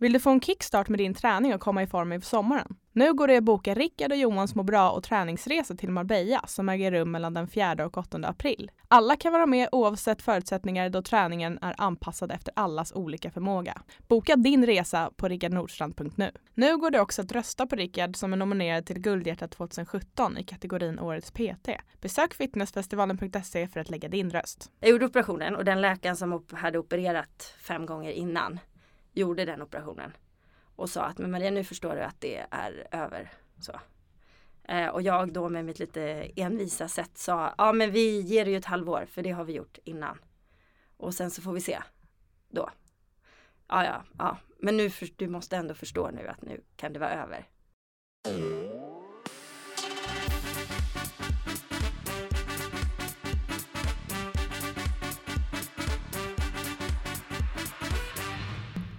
Vill du få en kickstart med din träning och komma i form inför sommaren? Nu går det att boka Rickard och Johans må bra och träningsresa till Marbella som äger rum mellan den 4 och 8 april. Alla kan vara med oavsett förutsättningar då träningen är anpassad efter allas olika förmåga. Boka din resa på rickardnordstrand.nu. Nu går det också att rösta på Rickard som är nominerad till Guldhjärtat 2017 i kategorin Årets PT. Besök fitnessfestivalen.se för att lägga din röst. Jag gjorde operationen och den läkaren som hade opererat fem gånger innan gjorde den operationen och sa att men Maria nu förstår du att det är över. Så. Eh, och jag då med mitt lite envisa sätt sa ja men vi ger det ju ett halvår för det har vi gjort innan. Och sen så får vi se då. Ja ja, ja. men nu för, du måste ändå förstå nu att nu kan det vara över.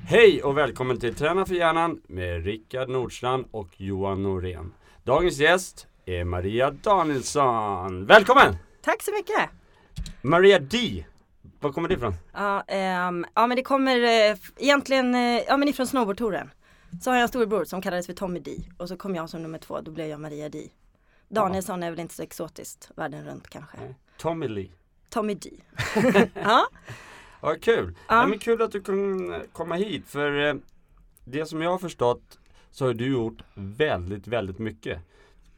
Hej och välkommen till Träna för hjärnan med Rickard Nordstrand och Johan Norén. Dagens gäst är Maria Danielsson. Välkommen! Tack så mycket! Maria D. Var kommer det ifrån? Ja, ehm, ja men det kommer eh, egentligen eh, ja, men ifrån snowboardtouren. Så har jag en storebror som kallades för Tommy D och så kom jag som nummer två, då blev jag Maria D. Danielsson är väl inte så exotiskt världen runt kanske. Nej. Tommy Lee. Tommy D. ja. Ja, kul. Ja. Ja. men kul att du kunde komma hit för eh, det som jag har förstått så har du gjort väldigt, väldigt mycket.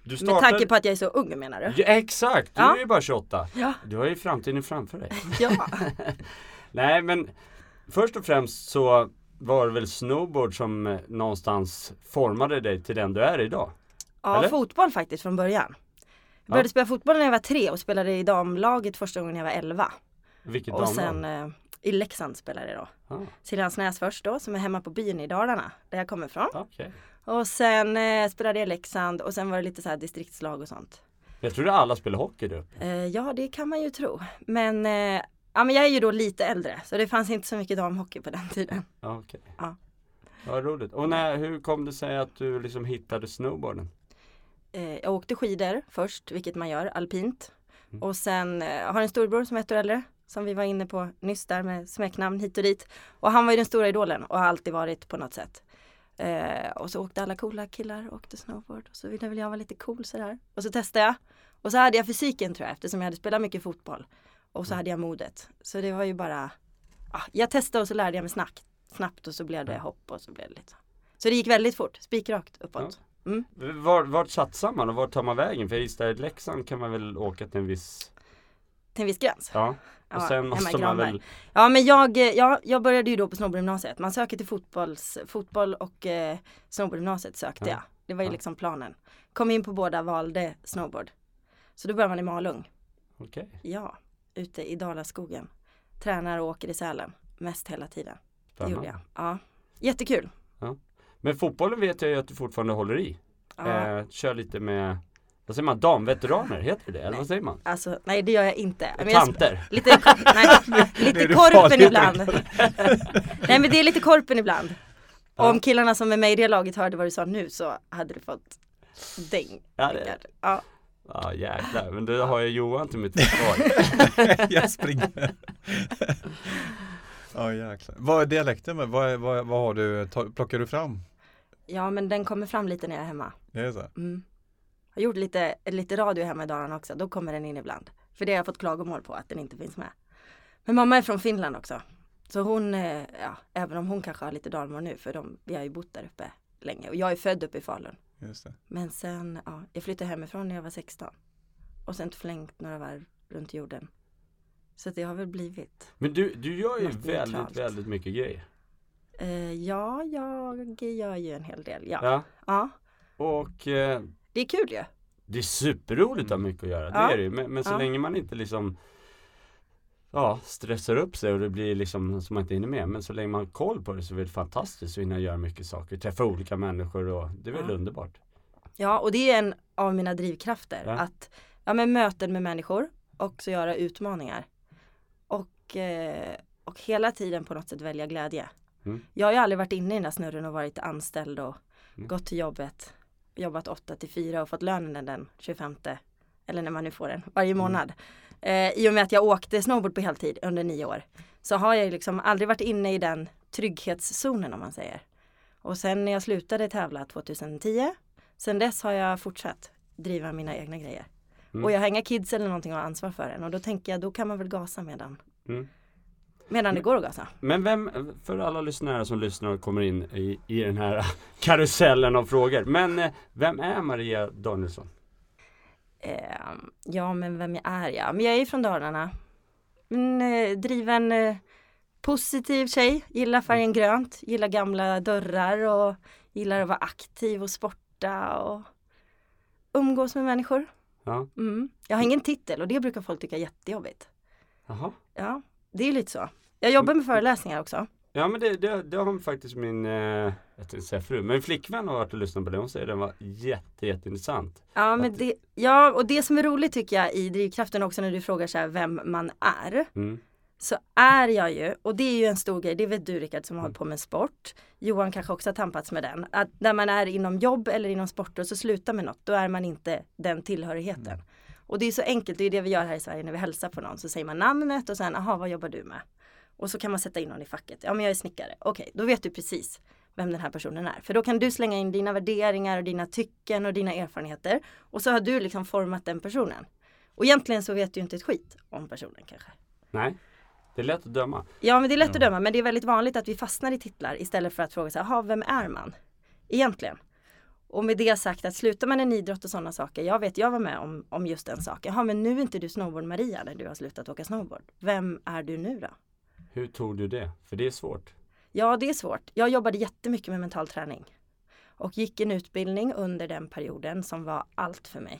Du Med tanke på att jag är så ung menar du? Ja, exakt, du Ja. är ju bara 28. Ja. Du har ju framtiden framför dig. ja. Nej men först och främst så var det väl snowboard som eh, någonstans formade dig till den du är idag? Ja, Eller? fotboll faktiskt från början. Jag började spela fotboll när jag var tre och spelade i damlaget första gången jag var elva. Vilket Och damlag? sen eh, i Leksand spelade jag då. Ah, Siljansnäs först då, som är hemma på byn i Dalarna, där jag kommer ifrån. okej. Och sen eh, spelade jag i Leksand och sen var det lite så här distriktslag och sånt. Jag trodde alla spelade hockey uppe. Eh, ja, det kan man ju tro. Men, eh, ja, men jag är ju då lite äldre, så det fanns inte så mycket damhockey på den tiden. Okej. Ja. Vad roligt. Och när, hur kom det sig att du liksom hittade snowboarden? Eh, jag åkte skidor först, vilket man gör, alpint. Mm. Och sen eh, har en storbror som är ett år äldre, som vi var inne på nyss där med smeknamn hit och dit. Och han var ju den stora idolen och har alltid varit på något sätt. Eh, och så åkte alla coola killar och åkte snowboard och så ville väl jag vara lite cool sådär. Och så testade jag. Och så hade jag fysiken tror jag eftersom jag hade spelat mycket fotboll. Och så hade jag modet. Så det var ju bara, ah, jag testade och så lärde jag mig snabbt, snabbt och så blev det hopp och så blev det lite så. Så det gick väldigt fort, spikrakt uppåt. Mm. Var, vart satsar man och vart tar man vägen? För i Leksand kan man väl åka till en viss... Till en viss gräns. Ja. Och Ja, sen hemma i måste man väl... Ja men jag, eh, jag, jag började ju då på snowboardgymnasiet. Man söker till fotbolls, fotboll och eh, snowboardgymnasiet sökte Ja. jag. Det var ju Ja. liksom planen. Kom in på båda, valde snowboard. Så då börjar man i Malung. Okej. Ja, ute i Dalaskogen. Tränar och åker i Sälen. Mest hela tiden. Spännande. jag. Ja. Jättekul. Men fotbollen vet jag ju att du fortfarande håller i. Ja. Eh, kör lite med, vad säger man, damveteraner, heter det? Eller Nej. vad säger man? Alltså nej det gör jag inte. Men jag, Tanter? lite nej, lite är korpen ibland. nej men det är lite korpen ibland. Ja. Om killarna som är med i det laget hörde vad du sa nu så hade du fått däng. Ja, det-. Ja. Ja jäklar, men då har jag Johan till mitt försvar. jag springer. Ja jäklar. Vad är dialekten med? Vad, är- vad, vad har du, plockar du fram? ja men den kommer fram lite när jag är hemma. Är det så? Mm. Jag har gjort lite, lite radio hemma i Dalarna också. Då kommer den in ibland. För det har jag fått klagomål på att den inte finns med. Men mamma är från Finland också. Så hon, eh, ja, även om hon kanske har lite dalmål nu för de, vi har ju bott där uppe länge. Och jag är född uppe i Falun. Just det. Men sen, ja, jag flyttade hemifrån när jag var 16. Och sen flängt några varv runt jorden. Så det har väl blivit. Men du, du gör ju väldigt, neutralt. väldigt mycket grejer. Eh, ja, jag gör ju en hel del. Ja. Ja. ja. Och eh, Det är kul ju. det är superroligt att ha mycket att göra, det Ja. är det. Men, men så Ja. länge man inte liksom Ja, stressar upp sig och det blir liksom som man inte hinner med. Men så länge man har koll på det så är det fantastiskt att hinna göra mycket saker. Träffa olika människor och det är väl Ja. underbart. Ja, och det är en av mina drivkrafter. Ja. Att, ja men möten med människor och så göra utmaningar. Och, eh, och hela tiden på något sätt välja glädje. Mm. Jag har ju aldrig varit inne i den där snurren och varit anställd och Mm. gått till jobbet. Jobbat 8 till 4 och fått lönen den 25. Eller när man nu får den, varje Mm. månad. Eh, I och med att jag åkte snowboard på heltid under nio år. Så har jag liksom aldrig varit inne i den trygghetszonen om man säger. Och sen när jag slutade tävla 2010, sen dess har jag fortsatt driva mina egna grejer. Mm. Och jag har inga kids eller någonting att ha ansvar för än och då tänker jag då kan man väl gasa medan, Mm. Medan det går att gasa. Men vem, för alla lyssnare som lyssnar och kommer in i, i den här karusellen av frågor. Men eh, vem är Maria Danielsson? Eh, ja men vem jag är jag? Men jag är från Dalarna. En eh, driven eh, positiv tjej, gillar färgen grönt, gillar gamla dörrar och gillar att vara aktiv och sporta och umgås med människor. Ja, Mm. Jag har ingen titel och det brukar folk tycka är jättejobbigt. jaha. Ja, det är lite så. Jag jobbar med föreläsningar också. Ja men det, det, det har faktiskt min, eh, jag tänkte säga fru, men flickvän har varit och lyssnat på det. Hon säger den var jätte, jätteintressant. Ja, men det, ja, och det som är roligt tycker jag i drivkraften också när du frågar så här vem man är. Mm. Så är jag ju, och det är ju en stor grej, det vet du Rickard som har Mm. hållit på med sport. Johan kanske också har tampats med den. Att när man är inom jobb eller inom sport och så slutar med något, då är man inte den tillhörigheten. Mm. Och det är så enkelt, det är det vi gör här i Sverige när vi hälsar på någon. Så säger man namnet och sen, aha vad jobbar du med? Och så kan man sätta in någon i facket. Ja men jag är snickare. Okej, då vet du precis vem den här personen är. För då kan du slänga in dina värderingar och dina tycken och dina erfarenheter. Och så har du liksom format den personen. Och egentligen så vet du inte ett skit om personen kanske. Nej, det är lätt att döma. Ja men det är lätt att döma men det är väldigt vanligt att vi fastnar i titlar istället för att fråga sig, jaha vem är man? Egentligen. Och med det sagt att slutar man en idrott och sådana saker, jag vet jag var med om, om just en sak. Jaha men nu är inte du snowboard-Maria när du har slutat åka snowboard. Vem är du nu då? Hur tog du det? För det är svårt. Ja det är svårt. Jag jobbade jättemycket med mental träning. Och gick en utbildning under den perioden som var allt för mig.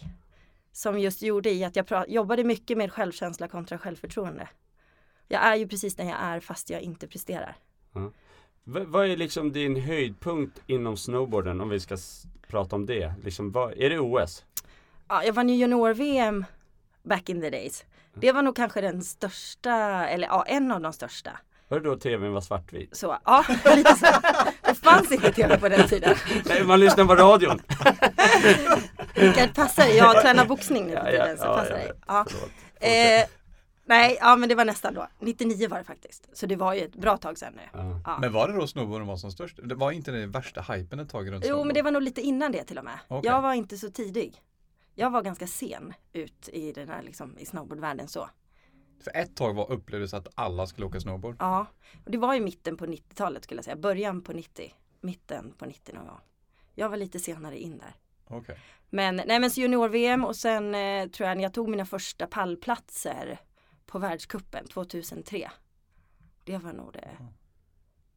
Som just gjorde i att jag jobbade mycket med självkänsla kontra självförtroende. Jag är ju precis den jag är fast jag inte presterar. V- vad är liksom din höjdpunkt inom snowboarden om vi ska prata om det? Liksom, vad, är det OS? Ja, jag vann ju junior-VM back in the days. Det var nog kanske den största, eller ja, en av de största. Var det då tvn var svartvit? Så ja, lite så. Det fanns inte tv på den tiden. Nej, man lyssnar på radion. Rickard, passar dig? Jag tränar boxning nu Ja, för ja, tiden så ja, passar. Ja. Eh, nej, ja men det var nästan då. 99 var det faktiskt. Så det var ju ett bra tag sedan nu. Ja. Ja. Men var det då snowboarden var som störst? Det var inte den värsta hypen ett tag runt Jo, men snowboard? det var nog lite innan det till och med. Okej. Jag var inte så tidig. Jag var ganska sen ut i den här liksom, i snowboardvärlden så. För ett tag var upplevdes att alla skulle åka snowboard. Ja, och det var ju mitten på 90-talet skulle jag säga. Början på 90. Mitten på 90 någon gång. Jag var lite senare in där. Okej. Men, nej men så junior-VM och sen eh, tror jag när jag tog mina första pallplatser på världskuppen 2003. Det var nog det.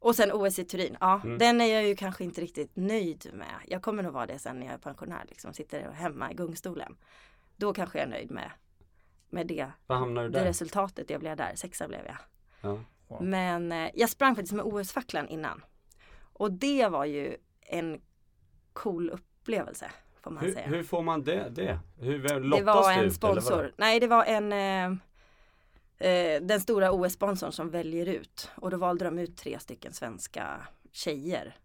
Och sen OS i Turin. Ja, Mm. den är jag ju kanske inte riktigt nöjd med. Jag kommer nog vara det sen när jag är pensionär liksom. Sitter hemma i gungstolen. Då kanske jag är nöjd med, med det, Vad hamnar du det resultatet jag blev där. Sexa blev jag. Ja. Wow. Men eh, jag sprang faktiskt med OS-facklan innan. Och det var ju en cool upplevelse får man Hur, säga. hur får man det? det? Hur det var det en sponsor. Nej det var en eh, eh, Den stora OS-sponsorn som väljer ut. Och då valde de ut tre stycken svenska tjejer.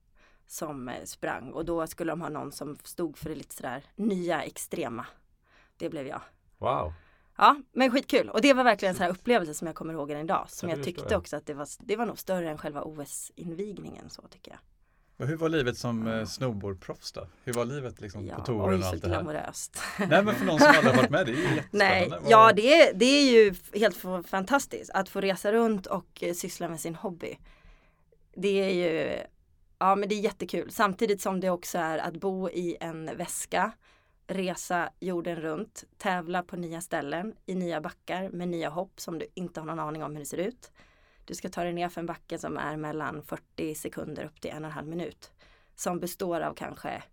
Som eh, sprang och då skulle de ha någon som stod för det lite sådär nya extrema. Det blev jag. Wow. Ja, men skitkul. Och det var verkligen en sån här upplevelse som jag kommer ihåg än idag. Som Ja, jag tyckte också att det var, det var nog större än själva OS-invigningen så tycker jag. Men hur var livet som eh, snowboardproffs då? Hur var livet liksom Ja, på touren och allt det här? glamoröst. Nej men för någon som aldrig varit med, det är ju jättespännande. Nej, ja det är, det är ju helt fantastiskt att få resa runt och eh, syssla med sin hobby. Det är ju, ja men det är jättekul. Samtidigt som det också är att bo i en väska, resa jorden runt, tävla på nya ställen i nya backar med nya hopp som du inte har någon aning om hur det ser ut. Du ska ta dig ner för en backe som är mellan 40 sekunder upp till en och en halv minut. Som består av kanske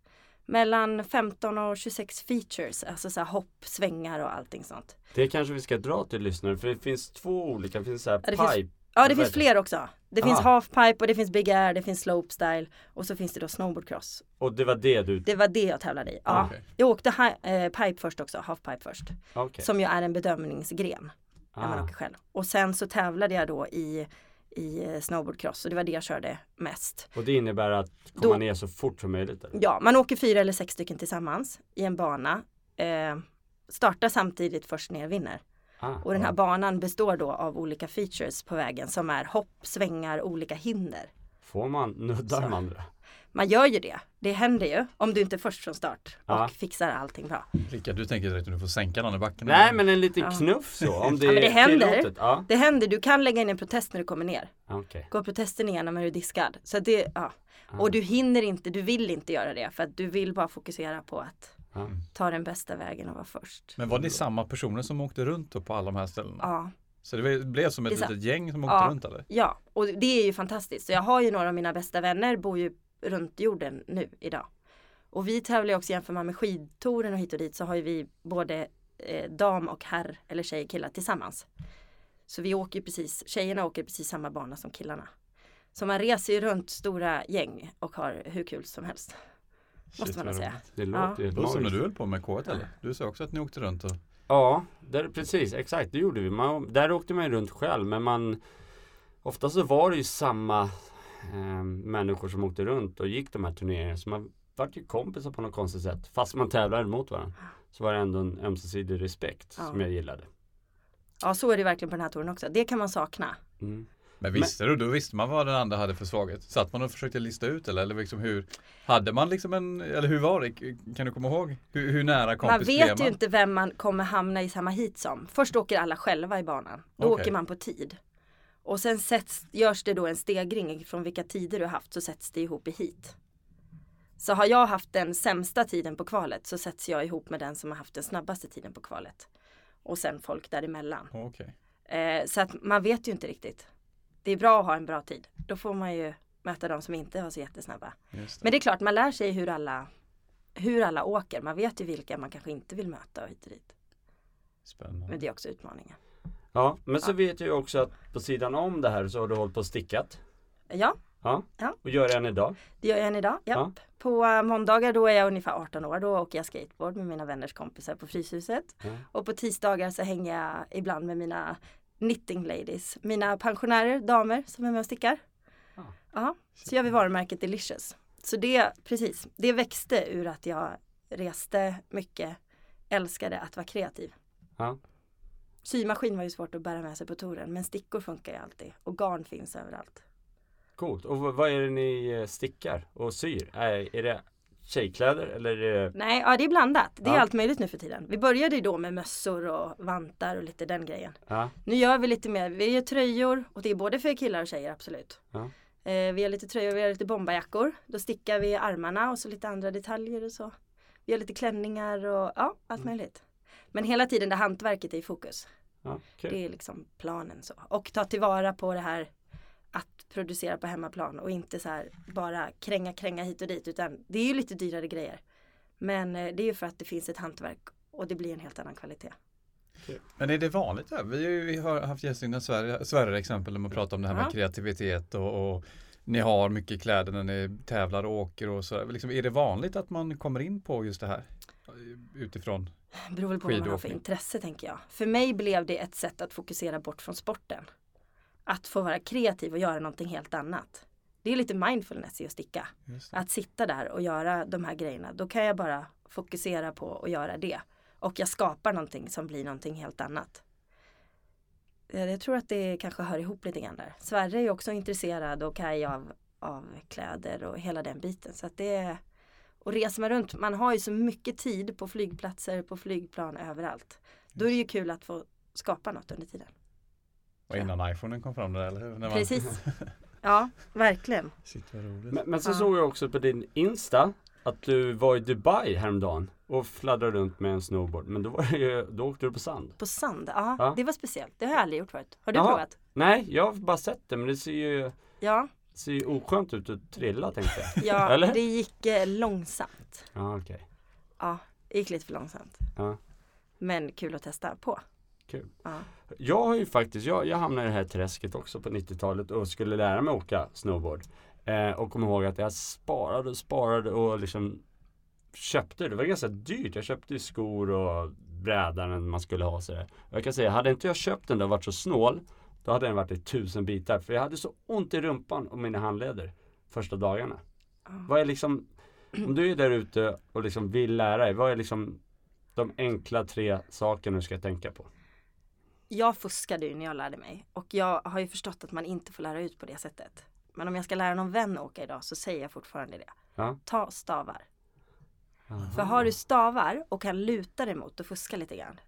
mellan 15 och 26 features, alltså så hopp, svängar och allting sånt. Det kanske vi ska dra till lyssnare för det finns två olika, det finns så här Ja, det finns- pipe. Ja det finns fler också. Det finns Ah. halfpipe och det finns big air, det finns slopestyle och så finns det då snowboardcross. Och det var det du, Det var det jag tävlade i. Ja. Okej. Jag åkte hi- eh, pipe först också, halfpipe först. okej. Som ju är en bedömningsgren när man Ah. åker själv. Och sen så tävlade jag då i, i eh, snowboardcross och det var det jag körde mest. Och det innebär att komma Då- ner så fort som möjligt? Eller? Ja, man åker fyra eller sex stycken tillsammans i en bana. Eh, startar samtidigt först ner vinner. Ah, Och den här banan består då av olika features på vägen som är hopp, svängar, olika hinder. Får man nudda de andra? man gör ju det. Det händer ju om du inte är först från start och Ja. fixar allting bra. Rickard, du tänker att du får sänka någon i backen? Nej men en liten Ja. knuff så om det, Ja, men det är händer. Ja, Det händer, du kan lägga in en protest när du kommer ner. okej. Går protesten igenom när du är diskad. Så att det, ja. Och du hinner inte, du vill inte göra det för att du vill bara fokusera på att ta den bästa vägen och vara först. Men var ni samma personer som åkte runt på alla de här ställena? Ja, Så det blev som ett Det är litet gäng som åkte Ja. runt eller? ja, och det är ju fantastiskt. Så jag har ju några av mina bästa vänner bor ju runt jorden nu idag. Och vi tävlar ju också jämför man med skidtouren och hit och dit så har ju vi både eh, dam och herr eller tjej killar tillsammans. Så vi åker ju precis, tjejerna åker precis samma bana som killarna. Så man reser ju runt stora gäng och har hur kul som helst. Måste Shit, man vad nog säga. Det låter ju Det låter som när du höll på med K1 eller? Du sa också att ni åkte runt och Ja, där, precis, exakt, det gjorde vi. Man, där åkte man ju runt själv, men man Ofta så var det ju samma eh, människor som åkte runt och gick de här turneringarna. Så man vart ju kompisar på något konstigt sätt. Fast man tävlade mot varandra. Så var det ändå en ömsesidig respekt Ja. som jag gillade. Ja så är det verkligen på den här touren också. Det kan man sakna. Mm. Men visste du, då visste man vad den andra hade för svaghet? Satt man och försökte lista ut eller, eller liksom hur Hade man liksom en, eller hur var det? Kan du komma ihåg? Hur, hur nära kompis Man blev vet man? ju inte vem man kommer hamna i samma hit som. Först åker alla själva i banan. Då Okej. åker man på tid. Och sen sätts, görs det då en stegring från vilka tider du har haft så sätts det ihop i hit. Så har jag haft den sämsta tiden på kvalet så sätts jag ihop med den som har haft den snabbaste tiden på kvalet. Och sen folk däremellan. Okej. Eh, så att man vet ju inte riktigt. Det är bra att ha en bra tid. Då får man ju möta de som inte var så jättesnabba. Det. Men det är klart, man lär sig hur alla, hur alla åker. Man vet ju vilka man kanske inte vill möta och hit och dit. Spännande. Men det är också utmaningen. Ja, men så vet jag ju också att på sidan om det här så har du hållit på och stickat. Ja, Ja, Ja. och gör det än idag. det gör jag än idag. Ja. På eh, måndagar då är jag ungefär 18 år. Då åker jag skateboard med mina vänners kompisar på Fryshuset. Ja. Och på tisdagar så hänger jag ibland med mina knitting ladies. Mina pensionärer, damer som är med och stickar. Ja. Ja, så gör vi varumärket Delicious. Så det, precis, det växte ur att jag reste mycket, älskade att vara kreativ. Ja. Symaskin var ju svårt att bära med sig på touren men stickor funkar ju alltid och garn finns överallt. Coolt. Och vad är det ni eh, stickar och syr? Är, det tjejkläder eller det... Nej, ja det är blandat. Det är Ja. allt möjligt nu för tiden. Vi började ju då med mössor och vantar och lite den grejen. Ja, Nu gör vi lite mer, vi gör tröjor och det är både för killar och tjejer absolut. Ja. Eh, vi har lite tröjor, vi har lite bombajackor. Då stickar vi armarna och så lite andra detaljer och så. Vi har lite klänningar och ja, allt Mm. möjligt. Men hela tiden det hantverket är i fokus. Ja. Det är liksom planen så. Och ta tillvara på det här att producera på hemmaplan och inte så här bara kränga kränga hit och dit utan det är ju lite dyrare grejer. Men eh, det är ju för att det finns ett hantverk och det blir en helt annan kvalitet. Men är det vanligt? Där? Vi, har ju- vi har haft gäster innan Sverige, Sverige exempel när man pratar om det här med Ja. kreativitet och, och ni har mycket kläder när ni tävlar och åker och så. Liksom, är det vanligt att man kommer in på just det här? Utifrån? Beror väl på vad man har för intresse tänker jag. För mig blev det ett sätt att fokusera bort från sporten. Att få vara kreativ och göra någonting helt annat. Det är lite mindfulness i att sticka. Att sitta där och göra de här grejerna. Då kan jag bara fokusera på att göra det. Och jag skapar någonting som blir någonting helt annat. Jag tror att det kanske hör ihop lite grann där. Sverre är ju också intresserad och Kaj av, av kläder och hela den biten. Så att det är, och reser man runt, man har ju så mycket tid på flygplatser, på flygplan, överallt. Då är det ju kul att få skapa något under tiden. Och innan iPhonen kom fram där, eller hur? När man- Precis. Ja, verkligen. Shit vad roligt. Men, men så Ja. såg jag också på din Insta att du var i Dubai häromdagen och fladdrade runt med en snowboard. Men då, var ju, då åkte du på sand. På sand, ja, Ja. det var speciellt. Det har jag aldrig gjort förut. Har du Jaha. provat? Nej, jag har bara sett det men det ser ju, Ja, ser ju oskönt ut att trilla tänkte jag. ja Eller? det gick eh, långsamt. Ja, okej. Ja, det gick lite för långsamt. Ja. Men kul att testa på. Kul. Ja. Jag har ju faktiskt, jag, jag hamnade i det här träsket också på 90-talet och skulle lära mig åka snowboard. Eh, och kom ihåg att jag sparade och sparade och liksom köpte, det var ganska dyrt. Jag köpte ju skor och brädan man skulle ha sådär. Och jag kan säga, hade inte jag köpt den där och varit så snål, då hade den varit i tusen bitar. För jag hade så ont i rumpan och mina handleder första dagarna. Ja. Vad är liksom, om du är där ute och liksom vill lära dig, vad är liksom de enkla tre sakerna du ska tänka på? Jag fuskade ju när jag lärde mig och jag har ju förstått att man inte får lära ut på det sättet. Men om jag ska lära någon vän åka idag så säger jag fortfarande det. Ja. Ta stavar. Aha. För har du stavar och kan luta dig mot och fuska lite grann.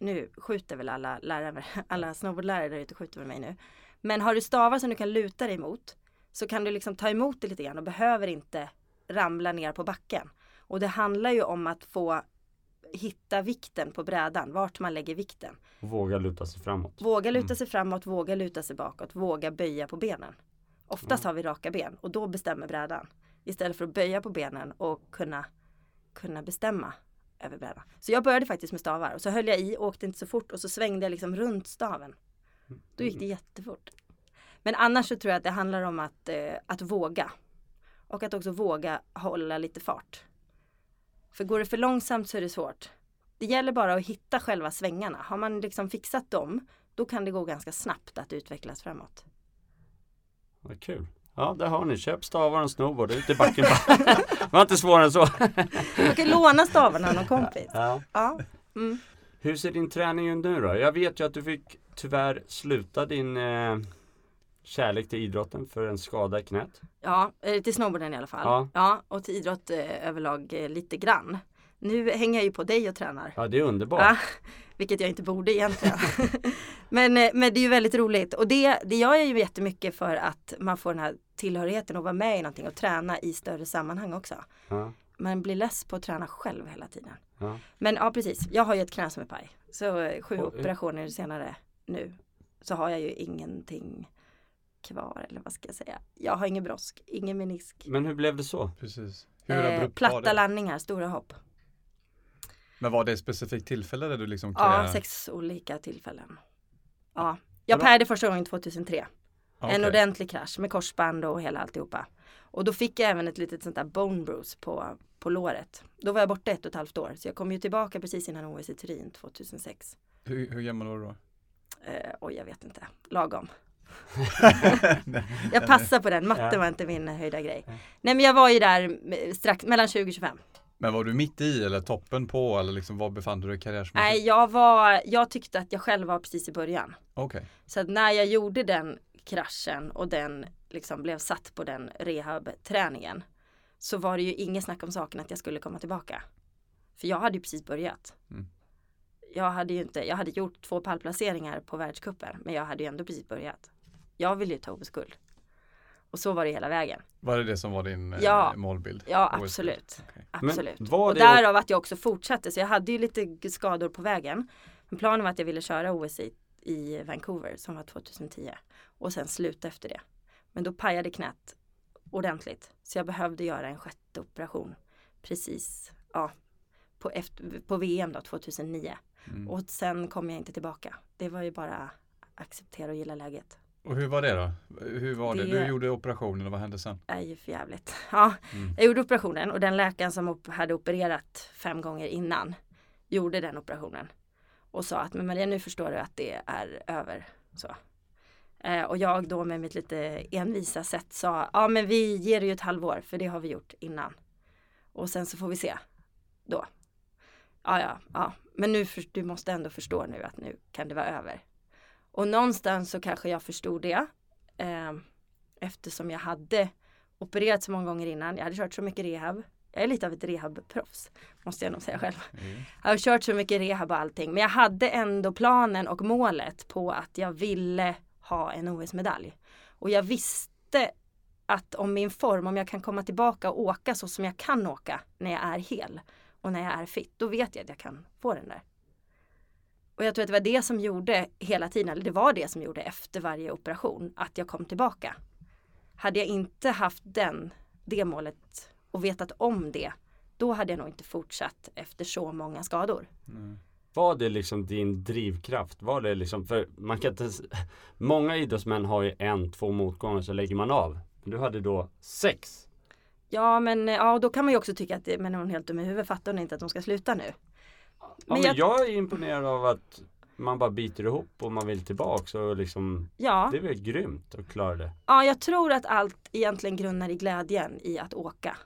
Nu skjuter väl alla lärare, alla snowboardlärare där ute skjuter väl mig nu. Men har du stavar som du kan luta dig mot så kan du liksom ta emot det lite grann och behöver inte ramla ner på backen. Och det handlar ju om att få hitta vikten på brädan, vart man lägger vikten. Våga luta sig framåt. Våga luta sig framåt, våga luta sig bakåt, våga böja på benen. Oftast har vi raka ben och då bestämmer brädan. Istället för att böja på benen och kunna, kunna bestämma över brädan. Så jag började faktiskt med stavar och så höll jag i, åkte inte så fort och så svängde jag liksom runt staven. Då gick det jättefort. Men annars så tror jag att det handlar om att, eh, att våga. Och att också våga hålla lite fart. För går det för långsamt så är det svårt. Det gäller bara att hitta själva svängarna. Har man liksom fixat dem, då kan det gå ganska snabbt att utvecklas framåt. Vad kul. Ja, där har ni. Köp stavar och snowboard ut i backen. Det var inte svårare än så. Man kan låna stavarna av någon kompis. Ja. Ja. Mm. Hur ser din träning ut nu då? Jag vet ju att du fick tyvärr sluta din eh, kärlek till idrotten för en skada i knät. Ja, eh, till snowboarden i alla fall. Ja. och till idrott eh, överlag eh, lite grann. Nu hänger jag ju på dig och tränar. Ja, det är underbart. Ja, vilket jag inte borde egentligen. men, eh, men det är ju väldigt roligt och det, det gör jag ju jättemycket för att man får den här tillhörigheten och vara med i någonting och träna i större sammanhang också. Ja, Man blir less på att träna själv hela tiden. ja. Men ja precis, jag har ju ett knä som är paj. Så eh, sju Och, operationer senare nu så har jag ju ingenting kvar eller vad ska jag säga. Jag har ingen brosk, ingen menisk. Men hur blev det så? Precis. Hur Eh, platta landningar, stora hopp. Men var det ett specifikt tillfälle där du liksom Ja, sex olika tillfällen. Ja, jag Bra. pärade första gången 2003. Okej. En ordentlig krasch med korsband och hela alltihopa. Och då fick jag även ett litet sånt där bone bruise på, på låret. Då var jag borta ett och ett halvt år. Så jag kom ju tillbaka precis innan OS i Turin 2006. Hur, hur gammal var du då? Eh, oj, jag vet inte. Lagom. jag passar på den. Matte var inte min höjda grej. Nej, men jag var ju där eh, strax mellan 20 och 25. Men var du mitt i eller toppen på eller liksom var befann du dig karriärsmässigt? Nej, jag var, jag tyckte att jag själv var precis i början. Okej. Så när jag gjorde den kraschen och den liksom blev satt på den rehabträningen så var det ju inget snack om saken att jag skulle komma tillbaka. För jag hade ju precis börjat. Mm. Jag hade ju inte, jag hade gjort två pallplaceringar på världscupen men jag hade ju ändå precis börjat. Jag ville ju ta OS-guld. Och så var det hela vägen. Var det det som var din eh, Ja. målbild? Ja, absolut. Okej. Absolut. och därav att jag också fortsatte. Så jag hade ju lite skador på vägen. Men planen var att jag ville köra OS i, i Vancouver som var 2010. Och sen sluta efter det. Men då pajade knät ordentligt. Så jag behövde göra en sjätte operation. Precis ja, på, efter, på VM då 2009. Mm. Och sen kom jag inte tillbaka. Det var ju bara acceptera och gilla läget. Och hur var det då? Hur var det? Det- Du gjorde operationen och vad hände sen? Det är ju för jävligt. Ja, Mm. jag gjorde operationen och den läkaren som hade opererat fem gånger innan gjorde den operationen. Och sa att men Maria nu förstår du att det är över. Så. Eh, och jag då med mitt lite envisa sätt sa ja men vi ger dig ju ett halvår för det har vi gjort innan. Och sen så får vi se då. Ja ja, ja. men nu för, du måste ändå förstå nu att nu kan det vara över. Och någonstans så kanske jag förstod det. Eh, eftersom jag hade opererat så många gånger innan. Jag hade kört så mycket rehab. Jag är lite av ett rehabproffs. Måste jag nog säga själv. Mm. Jag har kört så mycket rehab och allting. Men jag hade ändå planen och målet på att jag ville ha en OS-medalj. Och jag visste att om min form, om jag kan komma tillbaka och åka så som jag kan åka när jag är hel och när jag är fit, då vet jag att jag kan få den där. Och jag tror att det var det som gjorde hela tiden, eller det var det som gjorde efter varje operation, att jag kom tillbaka. Hade jag inte haft den, det målet och vetat om det, då hade jag nog inte fortsatt efter så många skador. Mm. Var det liksom din drivkraft? Var det liksom, för man kan inte Många idrottsmän har ju en, två motgångar så lägger man av. Du hade då sex. Ja men ja, då kan man ju också tycka att men är hon helt dum i huvudet, fattar hon inte att de ska sluta nu? Ja, Men jag- jag... är imponerad av att man bara biter ihop och man vill tillbaks och liksom Ja, Det är väl grymt att klara det. ja jag tror att allt egentligen grundar i glädjen i att åka.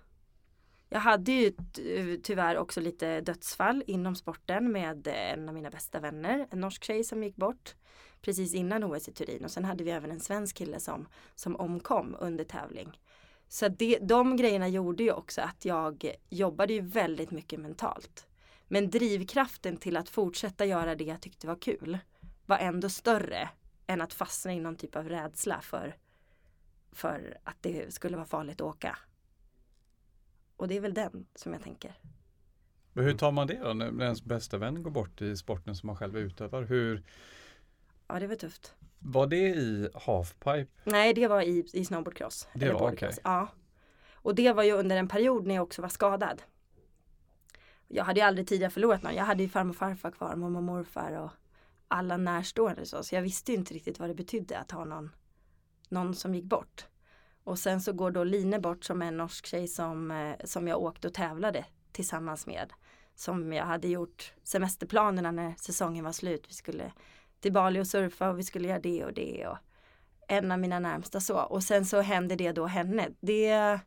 Jag hade ju ty- tyvärr också lite dödsfall inom sporten med en av mina bästa vänner, en norsk tjej som gick bort precis innan OS i Turin och sen hade vi även en svensk kille som, som omkom under tävling. Så det, de grejerna gjorde ju också att jag jobbade ju väldigt mycket mentalt. Men drivkraften till att fortsätta göra det jag tyckte var kul var ändå större än att fastna i någon typ av rädsla för, för att det skulle vara farligt att åka. Och det är väl den som jag tänker. Men hur tar man det då när ens bästa vän går bort i sporten som man själv utövar? Hur, Ja, det var tufft. var det i halfpipe? Nej, det var i, i snowboardcross. Det var okej. Ja. Och det var ju under en period när jag också var skadad. Jag hade ju aldrig tidigare förlorat någon. Jag hade ju farmor och farfar kvar, mormor och morfar och alla närstående så. Så jag visste ju inte riktigt vad det betydde att ha någon, någon som gick bort. Och sen så går då Line bort som en norsk tjej som, eh, som jag åkte och tävlade tillsammans med. Som jag hade gjort semesterplanerna när säsongen var slut. Vi skulle till Bali och surfa och vi skulle göra det och det. Och en av mina närmsta så. Och sen så hände det då henne. Det,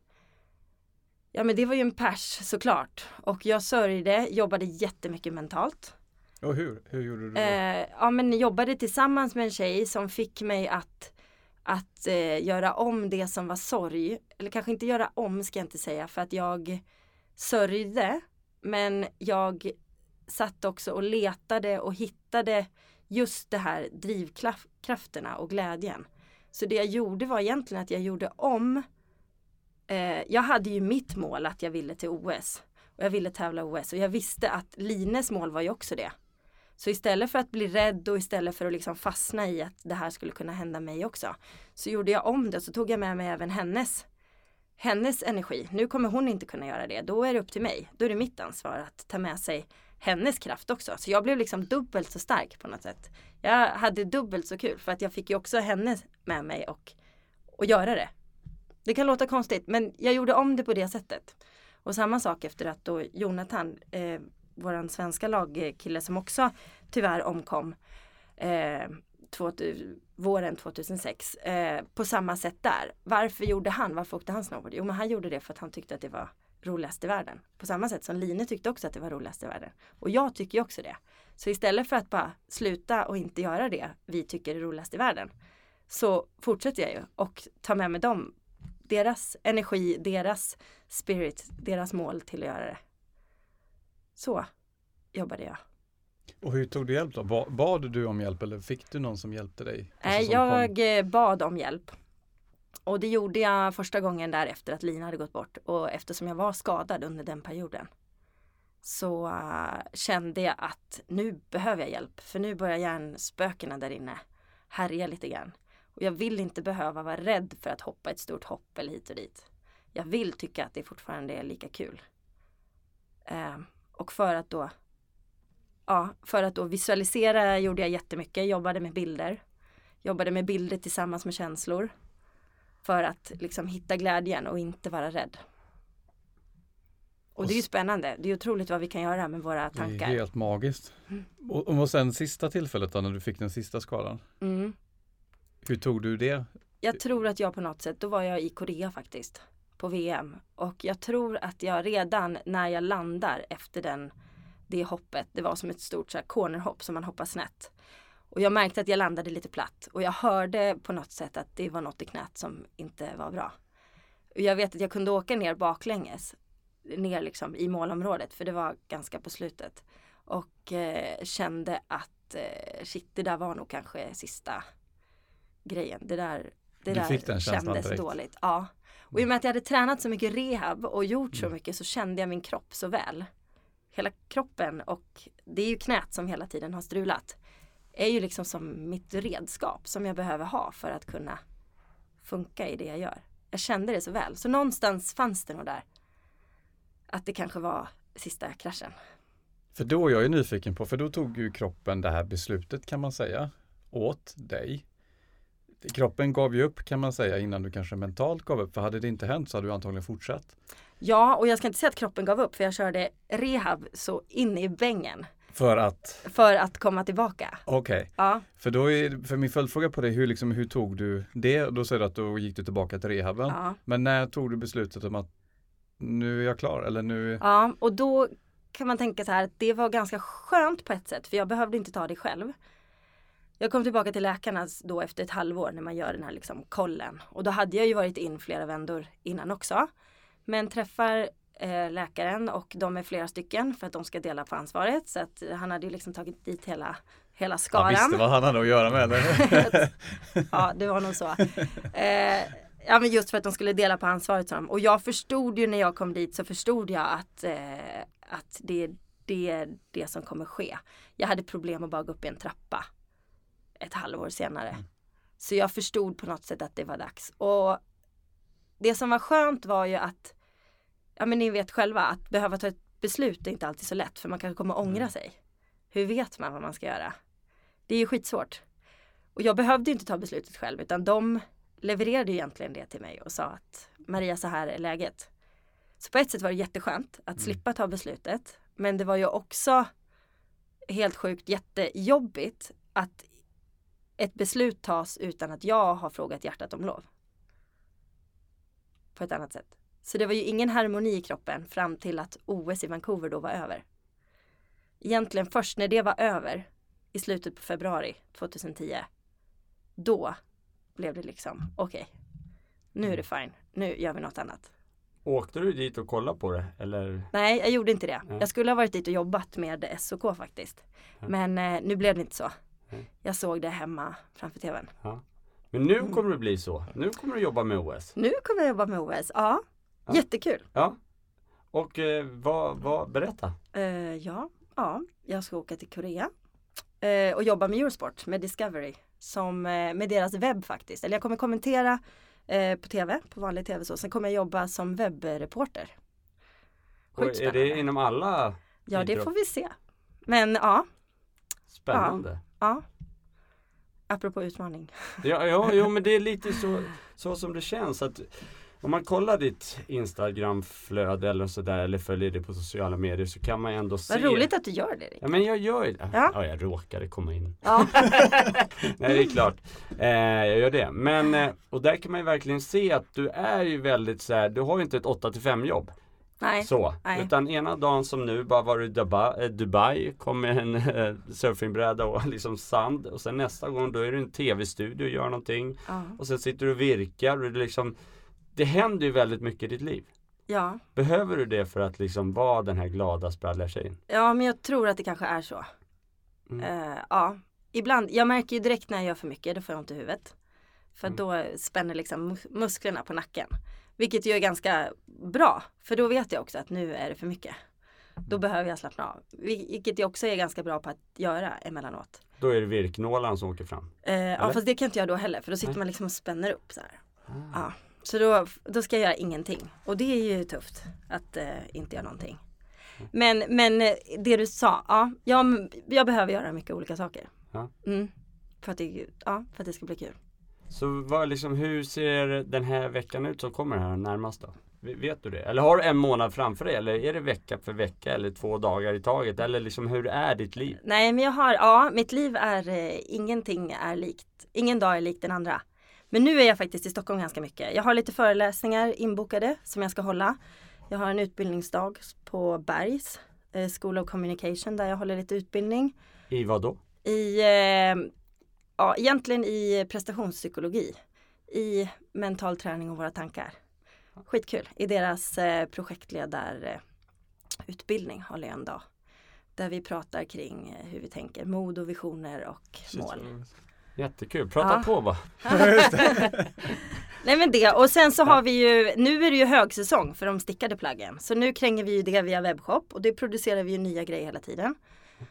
ja men det var ju en pers såklart. Och jag sörjde, jobbade jättemycket mentalt. Och hur? Hur gjorde du då? Eh, ja men jobbade tillsammans med en tjej som fick mig att, att eh, göra om det som var sorg. Eller kanske inte göra om ska jag inte säga för att jag sörjde. Men jag satt också och letade och hittade just det här drivkrafterna och glädjen. Så det jag gjorde var egentligen att jag gjorde om. Eh, jag hade ju mitt mål att jag ville till OS. Och jag ville tävla OS och jag visste att Lines mål var ju också det. Så istället för att bli rädd och istället för att liksom fastna i att det här skulle kunna hända mig också. Så gjorde jag om det så tog jag med mig även hennes hennes energi. Nu kommer hon inte kunna göra det. Då är det upp till mig. Då är det mitt ansvar att ta med sig hennes kraft också. Så jag blev liksom dubbelt så stark på något sätt. Jag hade dubbelt så kul för att jag fick ju också henne med mig och, och göra det. Det kan låta konstigt men jag gjorde om det på det sättet. Och samma sak efter att då Jonathan, eh, våran svenska lagkille som också tyvärr omkom eh, två, våren 2006 eh, på samma sätt där. Varför gjorde han? Varför åkte han snowboard? Jo men han gjorde det för att han tyckte att det var roligast i världen. På samma sätt som Line tyckte också att det var roligast i världen. Och jag tycker ju också det. Så istället för att bara sluta och inte göra det vi tycker är roligast i världen så fortsätter jag ju och tar med mig dem. Deras energi, deras spirit, deras mål till att göra det. Så jobbade jag. Och hur tog du hjälp då? Ba- Bad du om hjälp eller fick du någon som hjälpte dig? Alltså Nej, som kom? jag eh, bad om hjälp. Och det gjorde jag första gången där efter att Lina hade gått bort. Och eftersom jag var skadad under den perioden så eh, kände jag att nu behöver jag hjälp. För nu börjar hjärnspökena där inne härja lite grann. Och jag vill inte behöva vara rädd för att hoppa ett stort hopp eller hit och dit. Jag vill tycka att det fortfarande är lika kul. Eh, och för att då Ja, för att då visualisera gjorde jag jättemycket, jobbade med bilder. Jobbade med bilder tillsammans med känslor. För att liksom hitta glädjen och inte vara rädd. Och det är ju spännande. Det är otroligt vad vi kan göra med våra Det är tankar. helt magiskt. Och, och sen sista tillfället då när du fick den sista skadan. Mm. Hur tog du det? Jag tror att jag på något sätt, då var jag i Korea faktiskt. På VM. Och jag tror att jag redan när jag landar efter den, det hoppet, det var som ett stort så här, cornerhopp som man hoppar snett. Och jag märkte att jag landade lite platt. Och jag hörde på något sätt att det var något i knät som inte var bra. Och jag vet att jag kunde åka ner baklänges. Ner liksom i målområdet för det var ganska på slutet. Och eh, kände att eh, shit, det där var nog kanske sista grejen. Det där, det Du där kändes direkt. dåligt. Ja. Och i och med att jag hade tränat så mycket rehab och gjort så Mm. mycket så kände jag min kropp så väl. Hela kroppen och det är ju knät som hela tiden har strulat. Är ju liksom som mitt redskap som jag behöver ha för att kunna funka i det jag gör. Jag kände det så väl. Så någonstans fanns det nog där. Att det kanske var sista kraschen. För då är jag ju nyfiken på, för då tog ju kroppen det här beslutet kan man säga åt dig. Kroppen gav ju upp kan man säga innan du kanske mentalt gav upp. För hade det inte hänt så hade du antagligen fortsatt. Ja, och jag ska inte säga att kroppen gav upp för jag körde rehab så in i bängen För att, för att komma tillbaka. okej. Ja, För då är, för min följdfråga på det, hur, liksom, hur tog du det? Då säger du att då gick du tillbaka till rehaben. ja. Men när tog du beslutet om att nu är jag klar? Eller nu, Ja, och då kan man tänka så här att det var ganska skönt på ett sätt för jag behövde inte ta det själv. Jag kom tillbaka till läkarna då efter ett halvår när man gör den här liksom kollen. Och då hade jag ju varit in flera vändor innan också. Men träffar eh, läkaren och de är flera stycken för att de ska dela på ansvaret. Så att han hade ju liksom tagit dit hela, hela Han skaran. visste vad han hade att göra med eller? ja, det var nog så. Eh, ja, men just för att de skulle dela på ansvaret. de. Och jag förstod ju när jag kom dit så förstod jag att, eh, att det, det är det som kommer ske. Jag hade problem att bara gå upp i en trappa ett halvår senare. Så jag förstod på något sätt att det var dags. Och det som var skönt var ju att, ja men ni vet själva, att behöva ta ett beslut är inte alltid så lätt för man kanske kommer ångra sig. Hur vet man vad man ska göra? Det är ju skitsvårt. Och jag behövde inte ta beslutet själv utan de levererade egentligen det till mig och sa att Maria så här är läget. Så på ett sätt var det jätteskönt att slippa ta beslutet. Men det var ju också helt sjukt jättejobbigt att ett beslut tas utan att jag har frågat hjärtat om lov. På ett annat sätt. Så det var ju ingen harmoni i kroppen fram till att OS i Vancouver då var över. Egentligen först när det var över i slutet på februari 2010 då blev det liksom okej. nu är det fine. Nu gör vi något annat. Åkte du dit och kollade på det eller? Nej, jag gjorde inte det. Nej. Jag skulle ha varit dit och jobbat med SOK faktiskt. Ja. Men eh, nu blev det inte så. Nej. Jag såg det hemma framför tvn. Ja. Men nu Mm. kommer det bli så. Nu kommer du jobba med OS. Nu kommer jag jobba med OS. Ja, Ja. jättekul. Ja. Och eh, vad, vad, berätta. Eh, ja, ja, jag ska åka till Korea eh, och jobba med Eurosport, med Discovery, som, eh, med deras webb faktiskt. Eller jag kommer kommentera eh, på tv, på vanlig tv så. Sen kommer jag jobba som webbreporter. Sjukt är det inom alla? Ja, det får vi se. Men ja, Spännande. ja. Apropå utmaning. Ja, ja, jo men det är lite så, så som det känns att om man kollar ditt Instagramflöde eller sådär eller följer det på sociala medier så kan man ändå se Vad roligt att du gör det. Erik. Ja men jag gör det. Ja. Ja. jag råkade komma in. Ja. Nej det är klart. Eh, jag gör det. Men, eh, och där kan man ju verkligen se att du är ju väldigt så här, du har ju inte ett 8 till 5 jobb. Nej. Så. nej. Utan ena dagen som nu bara var du i Dubai, eh, Dubai kom med en eh, surfingbräda och liksom sand. Och sen nästa gång då är du i en tv-studio och gör någonting. Ja. Och sen sitter du och virkar och det liksom Det händer ju väldigt mycket i ditt liv. ja. Behöver du det för att liksom vara den här glada spralliga tjejen? Ja, men jag tror att det kanske är så. Mm. Eh, ja, ibland. Jag märker ju direkt när jag gör för mycket, då får jag ont i huvudet. För att då spänner liksom mus- musklerna på nacken. Vilket ju är ganska bra. För då vet jag också att nu är det för mycket. Då behöver jag slappna av. Vil- Vilket jag också är ganska bra på att göra emellanåt. Då är det virknålarna som åker fram. Eh, ja, fast det kan inte jag då heller. För då sitter Nej. man liksom och spänner upp så här. Ah. Ja. Så då, då ska jag göra ingenting. Och det är ju tufft att eh, inte göra någonting. Men, men eh, det du sa, ja, jag, jag behöver göra mycket olika saker. Ja. Mm. För, att det, ja, för att det ska bli kul. Så vad liksom, hur ser den här veckan ut som kommer här närmast då? Vet du det? Eller har du en månad framför dig? Eller är det vecka för vecka eller två dagar i taget? Eller liksom hur är ditt liv? Nej men jag har, ja mitt liv är, eh, ingenting är likt, ingen dag är lik den andra. Men nu är jag faktiskt i Stockholm ganska mycket. Jag har lite föreläsningar inbokade som jag ska hålla. Jag har en utbildningsdag på Bergs eh, School of Communication där jag håller lite utbildning. I vad då? i, eh, ja egentligen i prestationspsykologi. I mental träning och våra tankar. Skitkul. I deras eh, projektledarutbildning håller jag en dag. Där vi pratar kring eh, hur vi tänker, mod och visioner och mål. Jättekul, prata Ja. på bara. Nej men det och sen så har vi ju, nu är det ju högsäsong för de stickade plaggen. Så nu kränger vi ju det via webbshop och det producerar vi ju nya grejer hela tiden.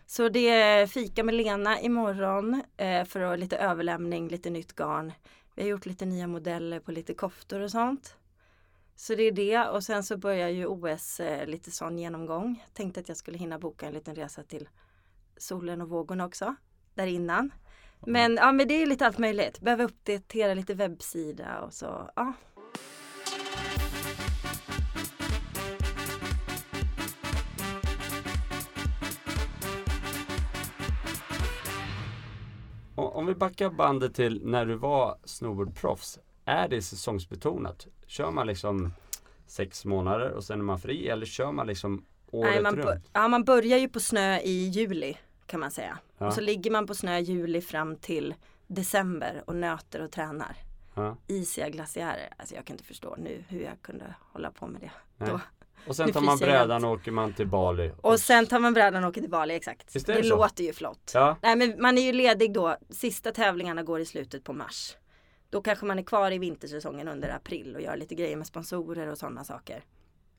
Så det är fika med Lena imorgon eh, för lite överlämning, lite nytt garn. Vi har gjort lite nya modeller på lite koftor och sånt. Så det är det och sen så börjar ju OS eh, lite sån genomgång. Tänkte att jag skulle hinna boka en liten resa till solen och vågorna också. Där innan. Men, ja, men det är lite allt möjligt. Behöver uppdatera lite webbsida och så. Ja. Om vi backar bandet till när du var snowboardproffs. Är det säsongsbetonat? Kör man liksom sex månader och sen är man fri eller kör man liksom året Nej, man, runt? ja, man börjar ju på snö i juli kan man säga. Ja. Och så ligger man på snö juli fram till december och nöter och tränar. Ja. Isiga glaciärer. Alltså jag kan inte förstå nu hur jag kunde hålla på med det. Nej. Då. Och sen tar man brädan och åker man till Bali. Och sen tar man brädan och åker till Bali, exakt. Visst är det det så? låter ju flott. Ja, Nej men man är ju ledig då. Sista tävlingarna går i slutet på mars. Då kanske man är kvar i vintersäsongen under april och gör lite grejer med sponsorer och sådana saker.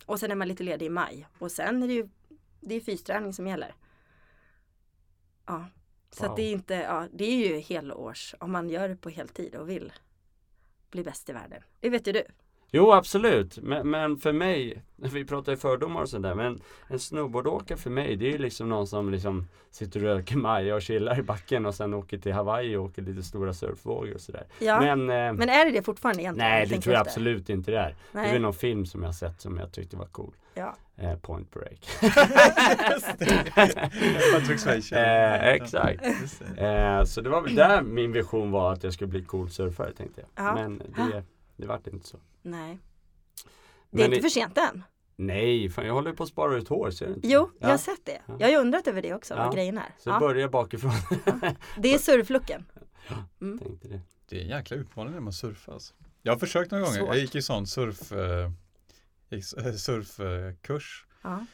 Och sen är man lite ledig i maj. Och sen är det ju det är fysträning som gäller. Ja. Så Wow. att det är inte, ja det är ju helårs om man gör det på heltid och vill bli bäst i världen. Det vet ju du. Jo absolut, men, men för mig, vi pratar ju fördomar och sådär, men en snowboardåkare för mig det är ju liksom någon som liksom sitter och röker maja och chillar i backen och sen åker till Hawaii och åker lite stora surfvågor och sådär. Ja. Men, Men, eh, är det det fortfarande egentligen? nej det tror jag absolut inte det är. Det är Nej. väl någon film som jag sett som jag tyckte var cool. Ja. Eh, point break. Eh, exakt. Eh, så det var väl där min vision var att jag skulle bli cool surfare tänkte jag. Ja. Men det, det vart inte så. Nej. Det är Men inte för sent än. Nej, fan, jag håller på att spara ut hår, ser du inte? Jo, jag Ja. har sett det. Ja. Jag har ju undrat över det också, Ja. vad grejen är. Så Ja. börjar bakifrån. Det är surflucken. tänkte det. Det är en jäkla utmaning när man surfar. Alltså. Jag har försökt några gånger. Svårt. Jag gick i sån surf, eh, eh, surfkurs. Ja.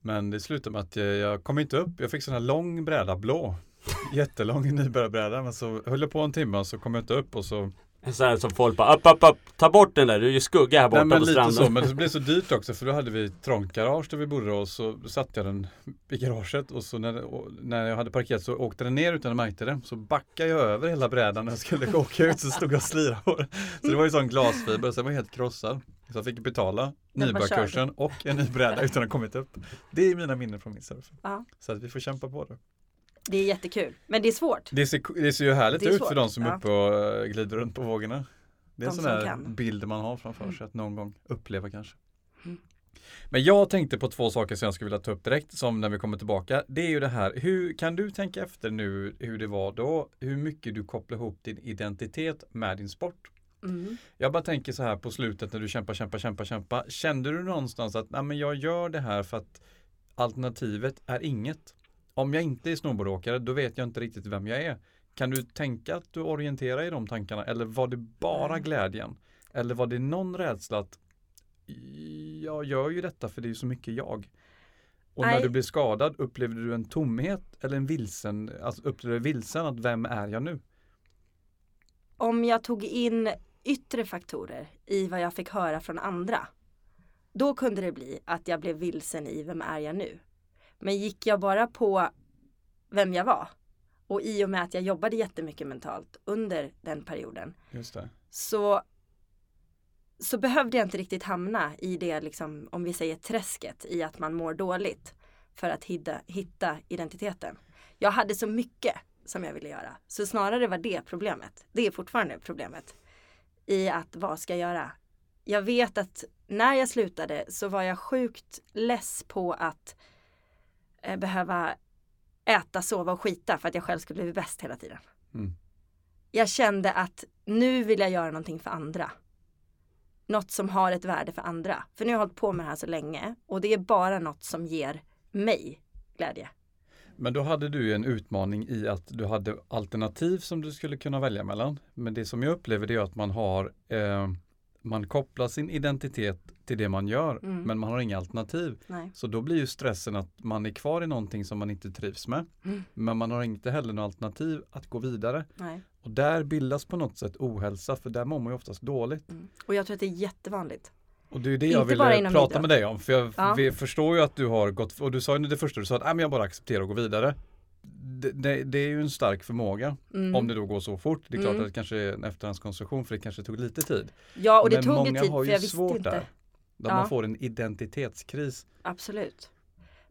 Men det slutade med att jag, jag kom inte upp. Jag fick sån här lång bräda, blå. Jättelång nybörjarbräda. Men så höll jag på en timme och så kom jag inte upp och så sån här som folk bara upp, upp, upp, ta bort den där, du är ju skugga här borta Nej men på lite stranden. så, men det blev så dyrt också för då hade vi trångt garage där vi bodde och så satte jag den i garaget och så när, och när jag hade parkerat så åkte den ner utan jag märkte det. Så backade jag över hela brädan när jag skulle åka ut så stod jag och slirade på det. Så det var ju sån glasfiber så jag var helt krossad. Så jag fick betala Den nybörjarkursen och en ny bräda utan att ha kommit upp. Det är mina minnen från min surf. Ja. Så att vi får kämpa på det. Det är jättekul. Men det är svårt. Det ser, det ser ju härligt ut svårt, för de som är ja. uppe och eh, glider runt på vågorna. Det är en De sån här kan. bild man har framför sig att någon gång uppleva kanske. Mm. Men jag tänkte på två saker som jag skulle vilja ta upp direkt som när vi kommer tillbaka. Det är ju det här, hur kan du tänka efter nu hur det var då? Hur mycket du kopplar ihop din identitet med din sport? Mm. Jag bara tänker så här på slutet när du kämpar, kämpar, kämpar, kämpar. Kände du någonstans att Nej, men jag gör det här för att alternativet är inget? Om jag inte är snowboardåkare då vet jag inte riktigt vem jag är. Kan du tänka att du orienterar i de tankarna eller var det bara glädjen? Eller var det någon rädsla att jag gör ju detta för det är så mycket jag. Och när Nej. du blev skadad upplevde du en tomhet eller en vilsen, alltså upplevde du vilsen att vem är jag nu? Om jag tog in yttre faktorer i vad jag fick höra från andra. Då kunde det bli att jag blev vilsen i vem är jag nu. Men gick jag bara på vem jag var och i och med att jag jobbade jättemycket mentalt under den perioden Just det. så, så behövde jag inte riktigt hamna i det, liksom, om vi säger träsket, i att man mår dåligt för att hitta, hitta identiteten. Jag hade så mycket som jag ville göra, så snarare var det problemet. Det är fortfarande problemet. I att vad ska jag göra? Jag vet att när jag slutade så var jag sjukt less på att behöva äta, sova och skita för att jag själv skulle bli bäst hela tiden Mm. jag kände att nu vill jag göra någonting för andra. Något som har ett värde för andra. För nu har jag hållit på med det här så länge och det är bara något som ger mig glädje. Men då hade du en utmaning i att du hade alternativ som du skulle kunna välja mellan. Men det som jag upplever det är att man har eh, man kopplar sin identitet till det man gör Mm. men man har inga alternativ. Nej. Så då blir ju stressen att man är kvar i någonting som man inte trivs med. Mm. Men man har inte heller något alternativ att gå vidare. Nej. Och där bildas på något sätt ohälsa för där mår man ju oftast dåligt. Mm. Och jag tror att det är jättevanligt. Och det är det Inte jag ville inom prata med dig om. För jag Ja. förstår ju att du har gått, och du sa ju det första du sa att "Nej, men jag bara accepterar och går vidare. Det, det, det är ju en stark förmåga Mm. om det då går så fort. Det är klart Mm. att det kanske är en efterhandskonstruktion för det kanske tog lite tid. Ja och det men tog många tid har för ju jag visste svårt inte. där. Där Ja. man får en identitetskris. Absolut.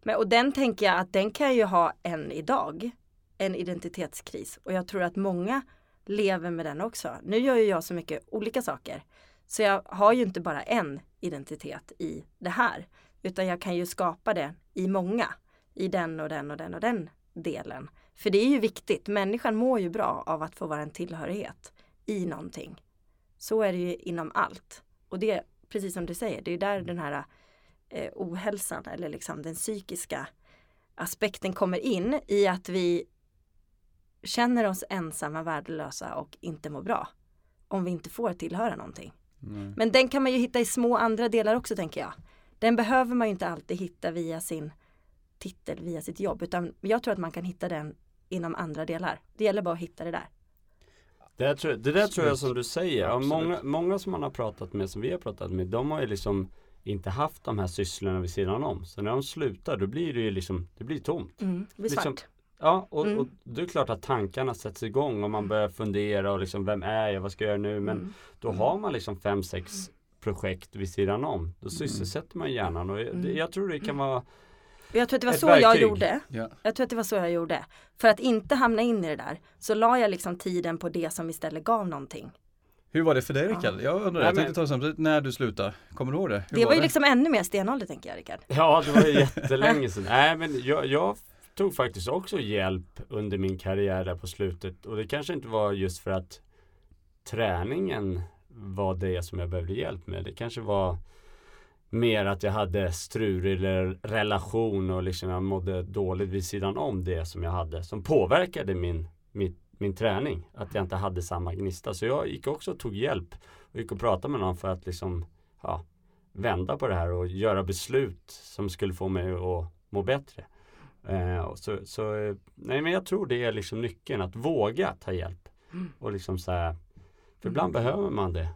Men, och den tänker jag att den kan ju ha än idag. En identitetskris. Och jag tror att många lever med den också. Nu gör ju jag så mycket olika saker. Så jag har ju inte bara en identitet i det här. Utan jag kan ju skapa det i många. I den och den och den och den delen. För det är ju viktigt. Människan mår ju bra av att få vara en tillhörighet i någonting. Så är det ju inom allt. Och det, precis som du säger, det är där den här eh, ohälsan eller liksom den psykiska aspekten kommer in i att vi känner oss ensamma, värdelösa och inte mår bra. Om vi inte får tillhöra någonting. Mm. Men den kan man ju hitta i små andra delar också tänker jag. Den behöver man ju inte alltid hitta via sin titel, via sitt jobb. Utan jag tror att man kan hitta den inom andra delar. Det gäller bara att hitta det där. Det, där tror, det där tror jag som du säger. Många, många som man har pratat med, som vi har pratat med, de har ju liksom inte haft de här sysslorna vid sidan om. Så när de slutar då blir det ju liksom, det blir tomt. Mm, det blir Liksom- svart. Ja, och, Mm. och det är klart att tankarna sätts igång och man börjar fundera och liksom, vem är jag, vad ska jag göra nu? Men Mm. då har man liksom fem, sex projekt vid sidan om. Då sysselsätter man hjärnan och jag, Mm. jag tror det kan vara Jag tror att det var så jag verktyg. gjorde. Ja. Jag tror att det var så jag gjorde. För att inte hamna in i det där så la jag liksom tiden på det som istället gav någonting. Hur var det för dig Rickard? Jag undrar, Nej, jag tänkte men- ta det samtidigt när du slutade. Kommer du ihåg det? Hur det var ju liksom ännu mer stenålder tänker jag Rickard. Ja, det var ju jättelänge sedan. Nej, men jag, jag tog faktiskt också hjälp under min karriär där på slutet. Och det kanske inte var just för att träningen var det som jag behövde hjälp med. Det kanske var mer att jag hade strulig eller relation och liksom jag mådde dåligt vid sidan om det som jag hade. Som påverkade min, min, min träning. Att jag inte hade samma gnista. Så jag gick också och tog hjälp. Och gick och pratade med någon för att liksom ja, vända på det här och göra beslut som skulle få mig att må bättre. Eh, så, så, nej men jag tror det är liksom nyckeln, att våga ta hjälp. Mm. Och liksom så här, för ibland behöver man det.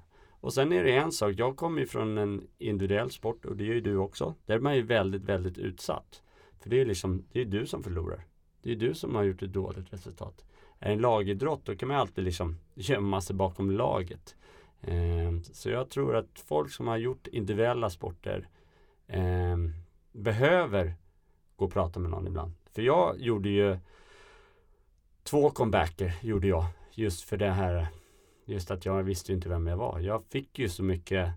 Och sen är det en sak, jag kommer ju från en individuell sport och det gör ju du också. Där är man ju väldigt, väldigt utsatt. För det är liksom, det är du som förlorar. Det är du som har gjort ett dåligt resultat. Är det en lagidrott då kan man alltid liksom gömma sig bakom laget. Eh, så jag tror att folk som har gjort individuella sporter eh, behöver gå och prata med någon ibland. För jag gjorde ju två comebacker gjorde jag just för det här just att jag visste ju inte vem jag var. Jag fick ju så mycket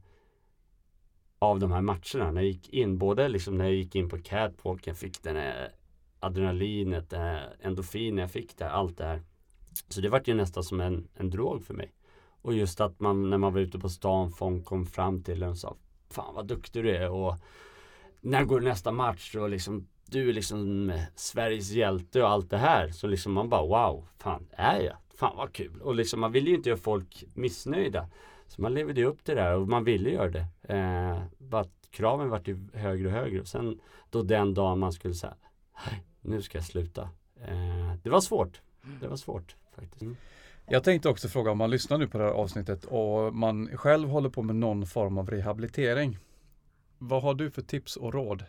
av de här matcherna när jag gick in, både liksom när jag gick in på catwalken, fick den här adrenalinet, den här endorfinen jag fick där, allt det här. Så det var ju nästan som en, en drog för mig. Och just att man när man var ute på stan, folk kom fram till en och sa Fan vad duktig du är och när går nästa match och liksom du är liksom Sveriges hjälte och allt det här. Så liksom man bara wow, fan är jag? Fan vad kul. Och liksom man vill ju inte göra folk missnöjda. Så man levde ju upp till det där och man ville göra det. Eh, bara att kraven vart ju högre och högre. Och sen då den dagen man skulle säga nu ska jag sluta. Eh, det var svårt. Det var svårt faktiskt. Mm. Jag tänkte också fråga om man lyssnar nu på det här avsnittet och man själv håller på med någon form av rehabilitering. Vad har du för tips och råd?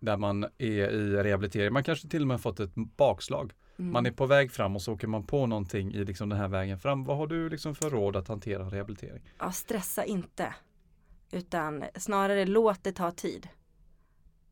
Där man är i rehabilitering. Man kanske till och med fått ett bakslag. Mm. Man är på väg fram och så åker man på någonting i liksom den här vägen fram. Vad har du liksom för råd att hantera rehabilitering? Ja, stressa inte. Utan snarare låt det ta tid.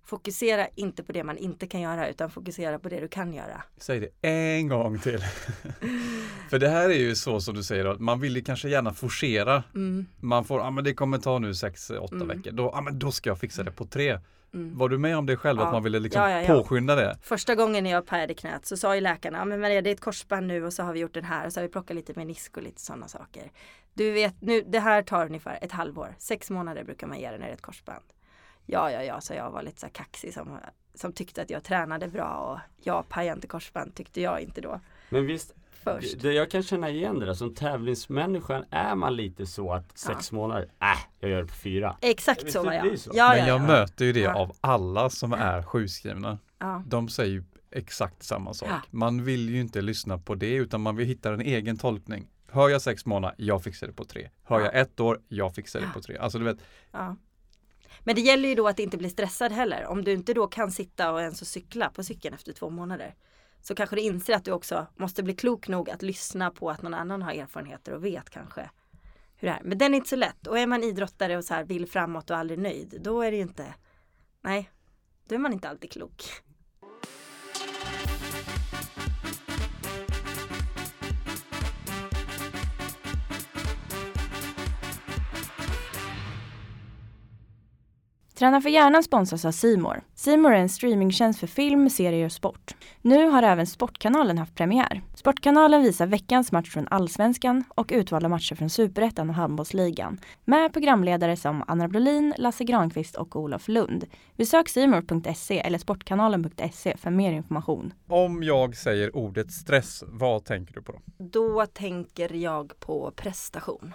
Fokusera inte på det man inte kan göra utan fokusera på det du kan göra. Säg det en gång till. för det här är ju så som du säger, att man vill ju kanske gärna forcera. Mm, Man får, ja men det kommer ta nu sex, åtta Mm. veckor. Då, ja men då ska jag fixa det på tre. mm. Var du med om det själv, Ja. att man ville liksom Ja, ja, påskynda det? Första gången när jag pajade knät så sa ju läkarna, men Maria det är ett korsband nu och så har vi gjort den här och så har vi plockat lite menisk och lite sådana saker. Du vet, nu, det här tar ungefär ett halvår. Sex månader brukar man ge det när det är ett korsband. Ja, ja, ja, så jag var lite så här kaxig som, som tyckte att jag tränade bra och jag pajade inte korsband tyckte jag inte då Men visst, först. det, jag kan känna igen det där. Som tävlingsmänniskan är man lite så att sex månader, äh, jag gör det på fyra. Exakt Visst så var det jag. så? Ja, Men ja, jag ja. möter ju det Ja. av alla som är sjukskrivna. ja. De säger ju exakt samma sak. Ja. Man vill ju inte lyssna på det utan man vill hitta en egen tolkning. Hör jag sex månader, jag fixar det på tre. Hör Ja. jag ett år, jag fixar det på tre. Alltså du vet, Ja. Men det gäller ju då att inte bli stressad heller. Om du inte då kan sitta och ens cykla på cykeln efter två månader. Så kanske du inser att du också måste bli klok nog att lyssna på att någon annan har erfarenheter och vet kanske hur det är. Men den är inte så lätt. Och är man idrottare och så här vill framåt och aldrig nöjd. Då är det ju inte, nej, då är man inte alltid klok. Träna för hjärnan sponsras av Simor. Simor är en streamingtjänst för film, serier och sport. Nu har även Sportkanalen haft premiär. Sportkanalen visar veckans match från Allsvenskan och utvalda matcher från Superettan och Handbollsligan. Med programledare som Anna Brolin, Lasse Granqvist och Olof Lund. Besök simor.se eller sportkanalen.se för mer information. Om jag säger ordet stress, vad tänker du på då? Då tänker jag på prestation.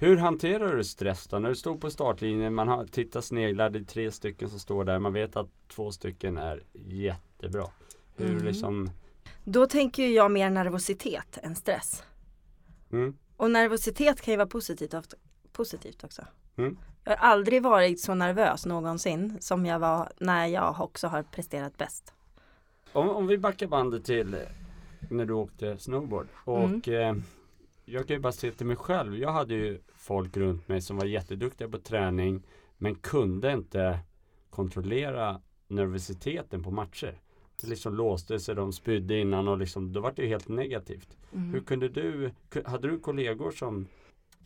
Hur hanterar du stress då? När du står på startlinjen, man har, tittar sneglar, det är tre stycken som står där, man vet att två stycken är jättebra. Hur Mm. liksom, Då tänker jag mer nervositet än stress. mm, Och nervositet kan ju vara positivt, positivt också. Mm. Jag har aldrig varit så nervös någonsin som jag var när jag också har presterat bäst. om, om vi backar bandet till när du åkte snowboard och eh, jag kan ju bara se till mig själv. Jag hade ju folk runt mig som var jätteduktiga på träning men kunde inte kontrollera nervositeten på matcher. Det liksom låste sig, de spydde innan och liksom, då var det ju helt negativt. Hur kunde du, hade du kollegor som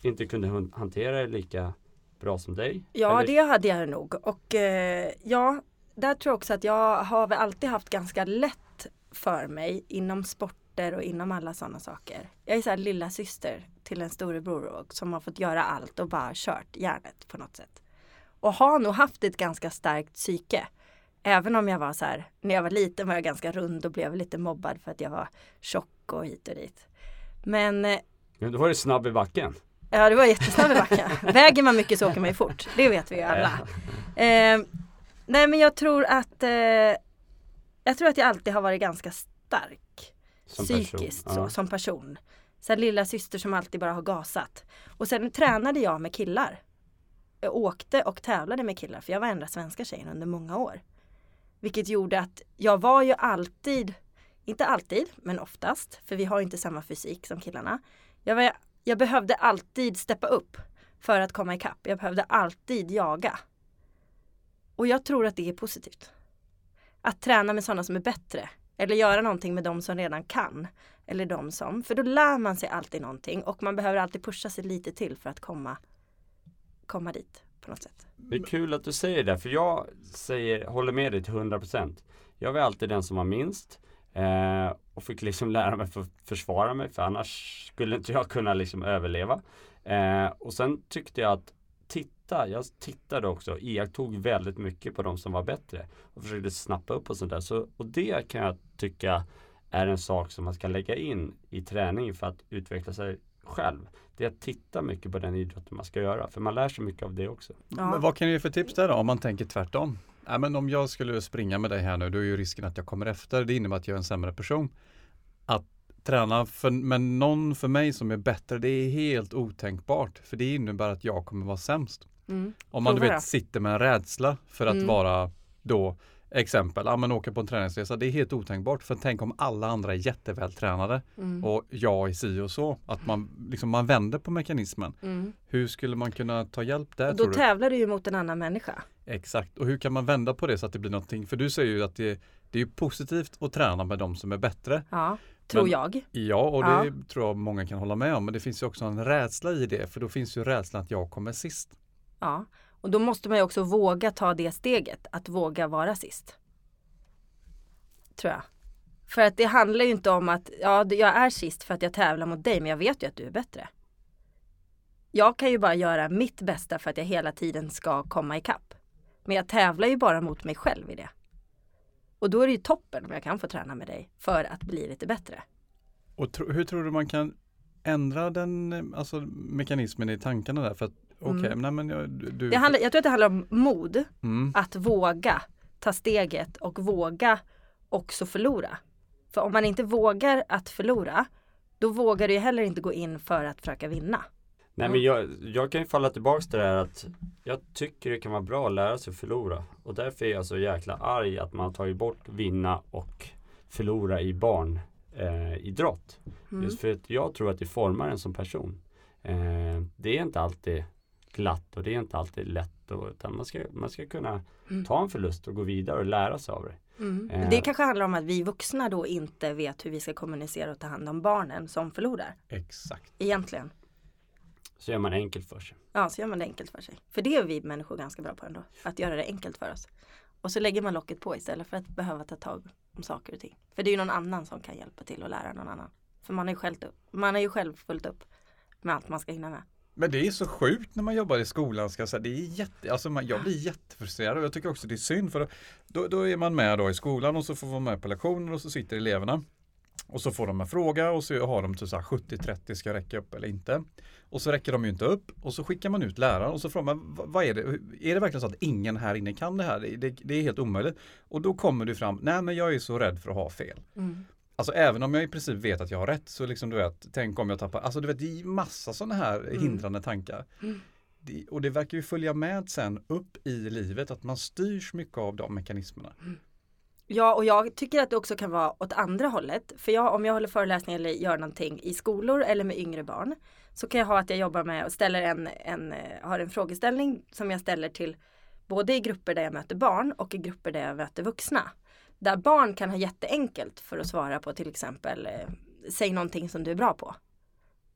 inte kunde hantera det lika bra som dig? Ja, Eller- det hade jag nog. Och eh, ja, där tror jag också att jag har väl alltid haft ganska lätt för mig inom sporter och inom alla sådana saker. Jag är så här lilla syster till en storebror och, som har fått göra allt och bara kört järnet på något sätt. Och har nog haft ett ganska starkt psyke. Även om jag var så här, när jag var liten var jag ganska rund och blev lite mobbad för att jag var tjock och hit och dit. Men eh, Men då var du snabb i backen. Ja det var jättesnabb i backen. Väger man mycket så åker man ju fort. Det vet vi ju alla. Eh, nej men jag tror att eh, Jag tror att jag alltid har varit ganska stark. Som person. psykiskt Ja. så, som person. Här, lilla syster som alltid bara har gasat. Och sen tränade jag med killar. Jag åkte och tävlade med killar för jag var enda svenska tjejen under många år. Vilket gjorde att jag var ju alltid, inte alltid, men oftast, för vi har inte samma fysik som killarna. Jag, var, jag behövde alltid steppa upp för att komma ikapp. Jag behövde alltid jaga. Och jag tror att det är positivt. Att träna med sådana som är bättre. Eller göra någonting med de som redan kan. Eller de som, för då lär man sig alltid någonting och man behöver alltid pusha sig lite till för att komma, komma dit på något sätt. Det är kul att du säger det, för jag säger, håller med dig till 100%. Jag var alltid den som var minst eh, och fick liksom lära mig för att försvara mig, för annars skulle inte jag kunna liksom överleva. Eh, och sen tyckte jag att titta, jag tittade också, iakttog väldigt mycket på de som var bättre och försökte snappa upp och sånt där. Så, och det kan jag tycka är en sak som man ska lägga in i träning för att utveckla sig själv. Det är att titta mycket på den idrotten man ska göra, för man lär sig mycket av det också. Ja. Men vad kan du ge för tips där då om man tänker tvärtom? Ja, men om jag skulle springa med dig här nu då är ju risken att jag kommer efter. Det innebär att jag är en sämre person. Att träna för, med någon för mig som är bättre det är helt otänkbart. För det innebär att jag kommer vara sämst. Mm. Om man du vet sitter med en rädsla för att Mm. vara då exempel, ja men åka på en träningsresa. Det är helt otänkbart. För tänk om alla andra är jättevältränade Mm. och jag är si och så. Att man, liksom, man vänder på mekanismen. Mm. Hur skulle man kunna ta hjälp där Och då tävlar du ju mot en annan människa. Exakt, och hur kan man vända på det så att det blir någonting? För du säger ju att det, det är positivt att träna med de som är bättre. Ja, tror Men- jag. Ja, och Ja. det tror jag många kan hålla med om. Men det finns ju också en rädsla i det, för då finns ju rädslan att jag kommer sist. Ja. Och då måste man ju också våga ta det steget, att våga vara sist. Tror jag. För att det handlar ju inte om att, ja jag är sist för att jag tävlar mot dig, men jag vet ju att du är bättre. Jag kan ju bara göra mitt bästa för att jag hela tiden ska komma ikapp. Men jag tävlar ju bara mot mig själv i det. Och då är det ju toppen om jag kan få träna med dig för att bli lite bättre. Och tro, hur tror du man kan ändra den eh, alltså, mekanismen i tankarna där? För att okej, Mm. nej men jag, du... Det handlar, jag tror att det handlar om mod. mm, att våga ta steget och våga också förlora. För om man inte vågar att förlora, då vågar du ju heller inte gå in för att försöka vinna. Nej men jag, jag kan ju falla tillbaks till det här att jag tycker det kan vara bra att lära sig förlora. Och därför är jag så jäkla arg att man har tagit bort vinna och förlora i barn eh, idrott. Mm. Just för att jag tror att det formar en som person. Eh, det är inte alltid glatt och det är inte alltid lätt. Och, utan man ska, man ska kunna Mm. ta en förlust och gå vidare och lära sig av det. Mm. Eh. Det kanske handlar om att vi vuxna då inte vet hur vi ska kommunicera och ta hand om barnen som förlorar. Exakt. Egentligen. Så gör man det enkelt för sig. Ja, så gör man det enkelt för sig. För det är vi människor ganska bra på ändå. Att göra det enkelt för oss. Och så lägger man locket på istället för att behöva ta tag om saker och ting. För det är ju någon annan som kan hjälpa till att lära någon annan. För man har ju själv, man har ju själv fullt upp med allt man ska hinna med. Men det är så sjukt när man jobbar i skolan. Ska jag, säga. Det är jätte, alltså man, jag blir jättefrustrerad och jag tycker också det är synd för då, då är man med då i skolan och så får man med på lektioner och så sitter eleverna. Och så får de en fråga och så har de typ 70-30 ska jag räcka upp eller inte. Och så räcker de ju inte upp och så skickar man ut läraren och så frågar man vad är det? Är det verkligen så att ingen här inne kan det här? Det, det, det är helt omöjligt. Och då kommer du fram, nej men jag är så rädd för att ha fel. Mm. Alltså även om jag i princip vet att jag har rätt så liksom du vet, tänk om jag tappar, alltså du vet det är massa sådana här Mm. hindrande tankar. Mm. Det, och det verkar ju följa med sen upp i livet att man styrs mycket av de mekanismerna. Ja, och jag tycker att det också kan vara åt andra hållet. För jag, om jag håller föreläsningar eller gör någonting i skolor eller med yngre barn så kan jag ha att jag jobbar med och ställer en, en, eh, har en frågeställning som jag ställer till både i grupper där jag möter barn och i grupper där jag möter vuxna. Där barn kan ha jätteenkelt för att svara på till exempel eh, säg någonting som du är bra på.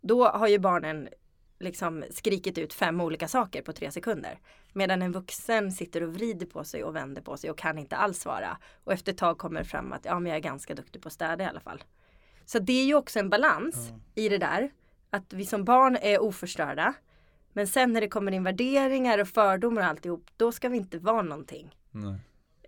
Då har ju barnen liksom skrikit ut fem olika saker på tre sekunder. Medan en vuxen sitter och vrider på sig och vänder på sig och kan inte alls svara. Och efter ett tag kommer det fram att ja, men jag är ganska duktig på att städa i alla fall. Så det är ju också en balans i det där. Att vi som barn är oförstörda. Men sen när det kommer in värderingar och fördomar och alltihop, då ska vi inte vara någonting. Nej.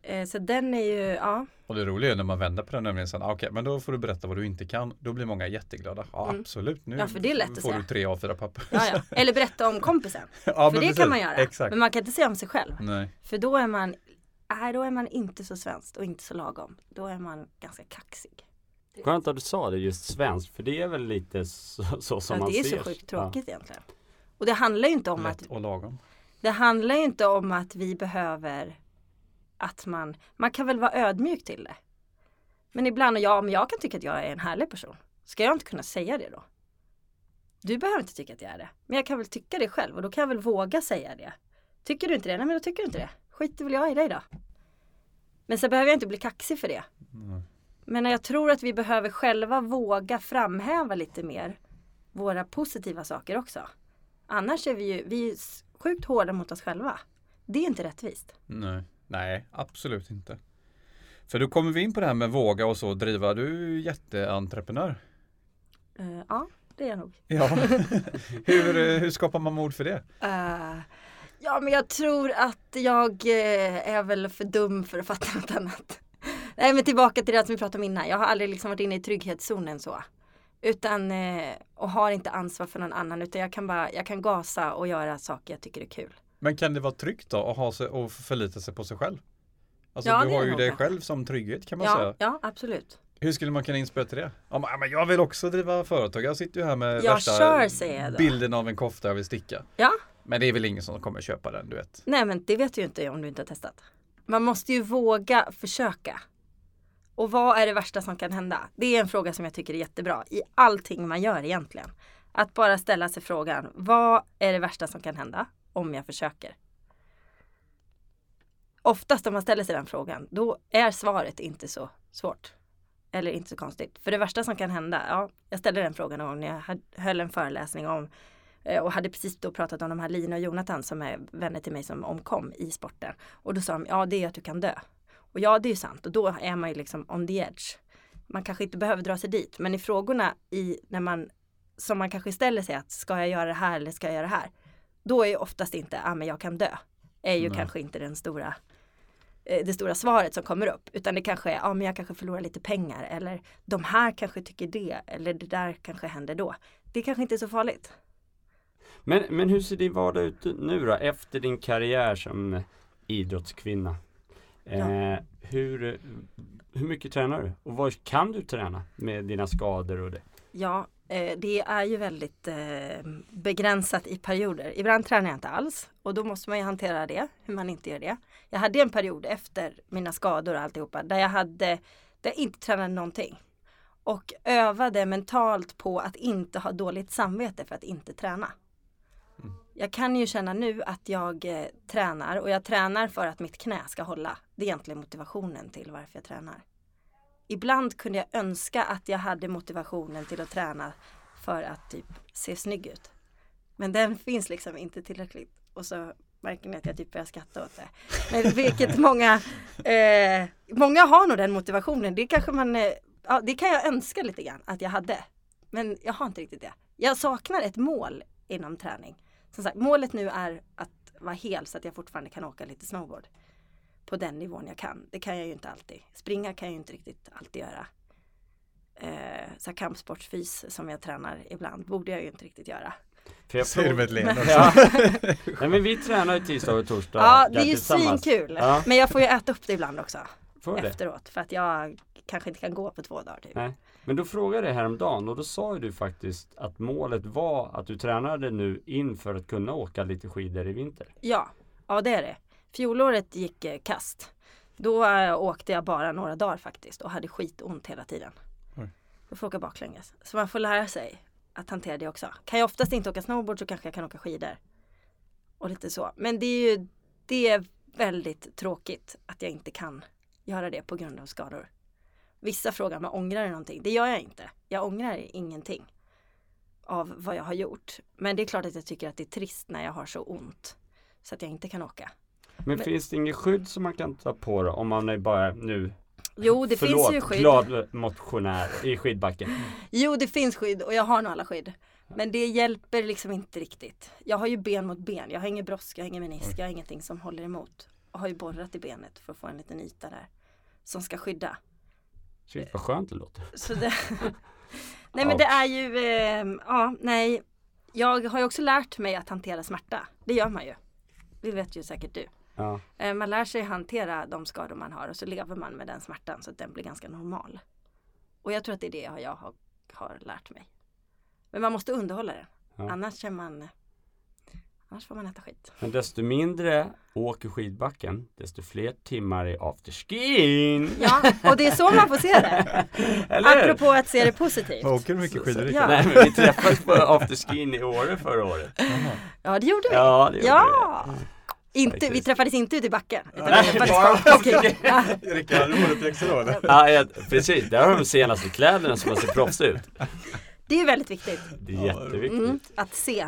Eh, Så den är ju, ja. Och det roliga är när man vänder på den nämligen sen, ah, okej men då får du berätta vad du inte kan. Då blir många jätteglada. Ja Mm. absolut, nu Ja, för det är lätt att får säga. du tre A4-papper. ja, ja. Eller berätta om kompisen. ja, För men det precis. kan man göra. Exakt. Men man kan inte säga om sig själv. Nej. För då är man, nej då är man inte så svenskt och inte så lagom. Då är man ganska kaxig. Skönt att du sa det just svenskt för det är väl lite så, så som Ja, man det är ser. så sjukt tråkigt egentligen. Och det handlar ju inte om att Lätt och lagom. Det handlar ju inte om att vi behöver att man, man kan väl vara ödmjuk till det. Men ibland, och jag, om jag kan tycka att jag är en härlig person, ska jag inte kunna säga det då? Du behöver inte tycka att jag är det. Men jag kan väl tycka det själv och då kan jag väl våga säga det. Tycker du inte det? Nej men då tycker du inte det. Skiter väl jag i dig då. Men så behöver jag inte bli kaxig för det. Men jag tror att vi behöver själva våga framhäva lite mer våra positiva saker också. Annars är vi ju vi är sjukt hårda mot oss själva. Det är inte rättvist. Nej. Nej, absolut inte. För då kommer vi in på det här med våga och så driva. Du är jätteentreprenör. Eh, ja, det är jag nog. Ja. hur, eh, hur skapar man mod för det? Eh, ja, men jag tror att jag är väl för dum för att fatta något annat. Nej, men tillbaka till det som vi pratade om innan. Jag har aldrig liksom varit inne i trygghetszonen så. Utan, och har inte ansvar för någon annan. Utan jag kan bara, jag kan gasa och göra saker jag tycker är kul. Men kan det vara tryggt då att ha sig och förlita sig på sig själv? Alltså Ja, du har ju dig själv som trygghet kan man Ja, säga. ja, absolut. Hur skulle man kunna inspirera till det? Ja, men- jag vill också driva företag. Jag sitter ju här med Jag värsta kör, bilden av en kofta jag vill sticka. Ja, Men det är väl ingen som kommer köpa den, du vet. Nej men det vet du ju inte om du inte har testat. Man måste ju våga försöka. Och vad är det värsta som kan hända? Det är en fråga som jag tycker är jättebra i allting man gör egentligen. Att bara ställa sig frågan, vad är det värsta som kan hända om jag försöker? Oftast om man ställer sig den frågan, då är svaret inte så svårt. Eller inte så konstigt. För det värsta som kan hända, ja, jag ställde den frågan någon gång när jag höll en föreläsning om eh, Och hade precis då pratat om de här Lina och Jonathan som är vänner till mig som omkom i sporten. Och då sa de, ja det är att du kan dö. Och ja det är ju sant och då är man ju liksom on the edge. Man kanske inte behöver dra sig dit men i frågorna i, när man, som man kanske ställer sig att ska jag göra det här eller ska jag göra det här? Då är ju oftast inte, ja men jag kan dö. Är ju Nej. kanske inte den stora eh, det stora svaret som kommer upp. Utan det kanske är, ja men jag kanske förlorar lite pengar. Eller de här kanske tycker det. Eller det där kanske händer då. Det kanske inte är så farligt. Men, men hur ser din vardag ut nu då, efter din karriär som idrottskvinna? Eh, hur, hur mycket tränar du? Och vad kan du träna med dina skador och det? Ja, det är ju väldigt eh, begränsat i perioder. Ibland tränar jag inte alls och då måste man ju hantera det, hur man inte gör det. Jag hade en period efter mina skador och alltihopa där jag hade, där jag inte tränade någonting. Och övade mentalt på att inte ha dåligt samvete för att inte träna. Jag kan ju känna nu att jag eh, tränar och jag tränar för att mitt knä ska hålla. Det är egentligen motivationen till varför jag tränar. Ibland kunde jag önska att jag hade motivationen till att träna för att typ se snygg ut. Men den finns liksom inte tillräckligt. Och så märker ni att jag typ börjar skratta åt det. Men vilket många, eh, många har nog den motivationen. Det kanske man, eh, ja, det kan jag önska lite grann att jag hade. Men jag har inte riktigt det. Jag saknar ett mål inom träning. Som sagt, målet nu är att vara hel så att jag fortfarande kan åka lite snowboard. På den nivån jag kan. Det kan jag ju inte alltid. Springa kan jag ju inte riktigt alltid göra. Eh, så kampsportsfys som jag tränar ibland borde jag ju inte riktigt göra. För jag du med ett leende. Ja. Nej men vi tränar ju tisdag och torsdag Ja, det är ju svinkul. Ja. Men jag får ju äta upp det ibland också. Får du det? efteråt. För att jag kanske inte kan gå på två dagar. Typ. Nej. Men då frågade jag dig häromdagen och då sa ju du faktiskt att målet var att du tränade nu inför att kunna åka lite skidor i vinter. Ja, ja det är det. Fjolåret gick eh, kast. Då eh, åkte jag bara några dagar faktiskt och hade skitont hela tiden. Oj. Jag får åka baklänges. Så man får lära sig att hantera det också. Kan jag oftast inte åka snowboard så kanske jag kan åka skidor. Och lite så. Men det är ju det är väldigt tråkigt att jag inte kan göra det på grund av skador. Vissa frågar mig, ångrar du någonting? Det gör jag inte. Jag ångrar ingenting av vad jag har gjort. Men det är klart att jag tycker att det är trist när jag har så ont så att jag inte kan åka. Men, Men- finns det inget skydd som man kan ta på då om man är bara nu Jo, det förlåt, finns ju skydd. glad motionär i skidbacken? Jo, det finns skydd och jag har nog alla skydd. Men det hjälper liksom inte riktigt. Jag har ju ben mot ben. Jag har ingen brosk, jag har ingen menisk, jag har ingenting som håller emot. Jag har ju borrat i benet för att få en liten yta där. Som ska skydda. Shit vad skönt det låter. Det... nej men det är ju, eh, ja nej. Jag har ju också lärt mig att hantera smärta. Det gör man ju. Det vet ju säkert du. Ja. Eh, man lär sig hantera de skador man har och så lever man med den smärtan så att den blir ganska normal. Och jag tror att det är det jag har, har lärt mig. Men man måste underhålla det. Ja. Annars känner man Annars får man äta skit. Men desto mindre åker skidbacken, desto fler timmar i afterskin. Ja, och det är så man får se det. Eller? Apropå att se det positivt. Åker du mycket skidor Ja. Nej men vi träffades på afterskin i Åre förra året. Ja, det gjorde vi. Ja, det gjorde Ja! Inte, vi träffades inte ute i backen. Utan Nej, vi träffades bara på afterski. Ja. Rickard, då eller? Ja, ja, precis. Där har de senaste kläderna som ser proffs ut. Det är väldigt viktigt. Det är Ja, jätteviktigt. Mm, att se.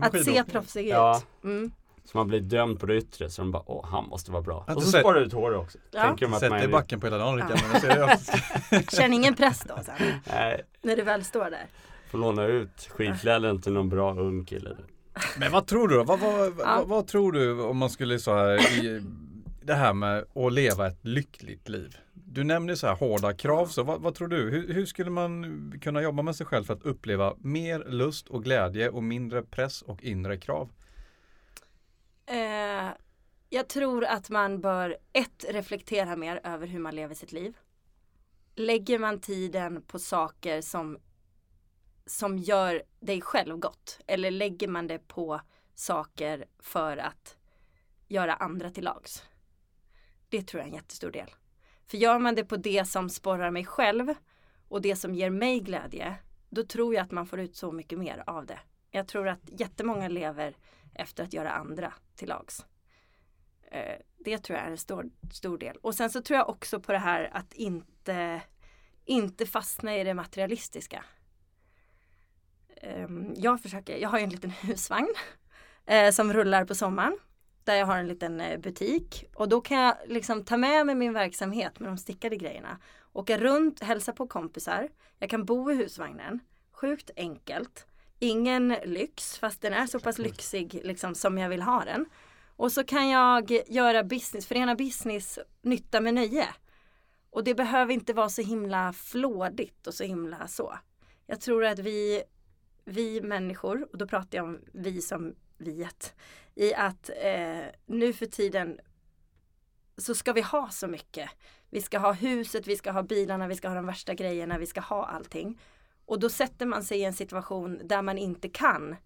Att se proffsig Ja. ut. Mm. Så man blir dömd på det yttre så de bara, åh han måste vara bra. Har Och så sparar du ut håret också. Ja. Tänker de att Sätt man dig i backen på hela dagen Rickard. Men jag ser det. Känn ingen press då sen. Nej, När du väl står där. får låna ut skidkläderna till någon bra ung kille. Men vad tror du då? Vad, vad, Ja. vad, vad tror du om man skulle så här i det här med att leva ett lyckligt liv? Du nämner så här hårda krav, så vad, vad tror du? Hur, hur skulle man kunna jobba med sig själv för att uppleva mer lust och glädje och mindre press och inre krav? Eh, jag tror att man bör ett, reflektera mer över hur man lever sitt liv. Lägger man tiden på saker som, som gör dig själv gott? Eller lägger man det på saker för att göra andra till lags? Det tror jag är en jättestor del. För gör man det på det som sporrar mig själv och det som ger mig glädje, då tror jag att man får ut så mycket mer av det. Jag tror att jättemånga lever efter att göra andra till lags. Eh, det tror jag är en stor, stor del. Och sen så tror jag också på det här att inte, inte fastna i det materialistiska. Ehm, Jag försöker, jag har ju en liten husvagn eh, som rullar på sommaren. Där jag har en liten eh, butik och då kan jag liksom ta med mig min verksamhet med de stickade grejerna. Åka runt, hälsa på kompisar. Jag kan bo i husvagnen. Sjukt enkelt. Ingen lyx fast den är så pass lyxig liksom, som jag vill ha den. Och så kan jag göra business, förena business, nytta med nöje. Och det behöver inte vara så himla flådigt och så himla så. Jag tror att vi, vi människor, och då pratar jag om vi som viet, i att eh, nu för tiden så ska vi ha så mycket. Vi ska ha huset, vi ska ha bilarna, vi ska ha de värsta grejerna, vi ska ha allting. Och då sätter man sig i en situation där man inte kan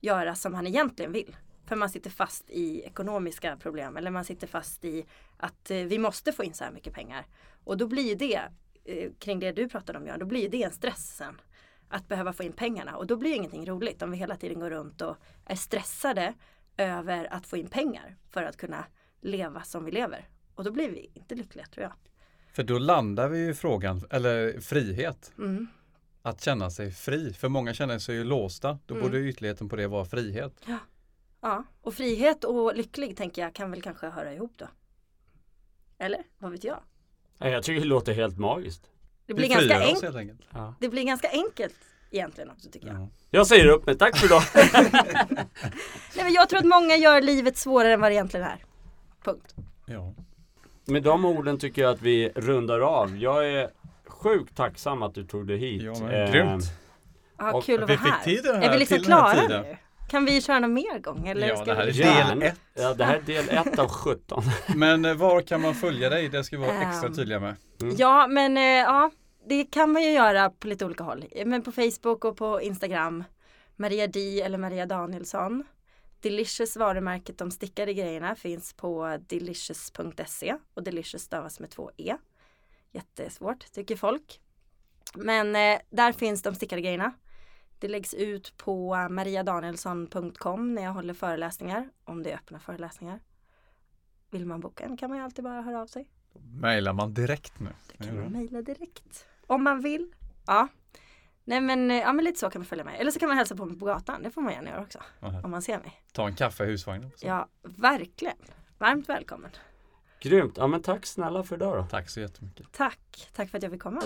göra som man egentligen vill. För man sitter fast i ekonomiska problem eller man sitter fast i att eh, vi måste få in så här mycket pengar. Och då blir ju det, eh, kring det du pratade om Björn, då blir ju det en stress sen. Att behöva få in pengarna och då blir ingenting roligt om vi hela tiden går runt och är stressade över att få in pengar för att kunna leva som vi lever. Och då blir vi inte lyckliga tror jag. För då landar vi ju i frågan, eller frihet. Mm. att känna sig fri. För många känner sig ju låsta. Då Mm. borde ytterligheten på det vara frihet. Ja, och frihet och lycklig tänker jag kan väl kanske höra ihop då. Eller? Vad vet jag? Nej, Jag tycker det låter helt magiskt. Det blir, ganska oss enk-. Ja. det blir ganska enkelt egentligen också tycker jag. Ja. Jag säger upp mig, tack för idag! Nej, men jag tror att många gör livet svårare än vad det egentligen är. Punkt. Ja. Med de orden tycker jag att vi rundar av. Jag är sjukt tacksam att du tog dig hit. Ja, men Eh, grymt. Ja, Och kul att vara här. här- är vi liksom klara nu? Kan vi köra någon mer gång? Eller Ja, ska det här vi... är del Gärna. ett. Ja, det här är del ett av 17. Men eh, var kan man följa dig? Det ska vi vara extra Ehm, tydliga med. Ja, men eh, ja, det kan man ju göra på lite olika håll. Men på Facebook och på Instagram. Maria D eller Maria Danielsson. Delicious varumärket, de stickade grejerna finns på delicious.se och delicious stavas med två e. Jättesvårt tycker folk. Men eh, där finns de stickade grejerna. Det läggs ut på mariadanielsson.com när jag håller föreläsningar, om det är öppna föreläsningar. Vill man boka en kan man ju alltid bara höra av sig. Mailar man direkt nu? Det kan man mejla direkt. Om man vill. Ja. Nej men, eh, ja, men lite så kan man följa med. Eller så kan man hälsa på mig på gatan. Det får man gärna göra också. Aha. Om man ser mig. Ta en kaffe i husvagnen. Ja, verkligen. Varmt välkommen. Grymt! Ja men tack snälla för idag då. Tack så jättemycket. Tack. Tack för att jag fick komma.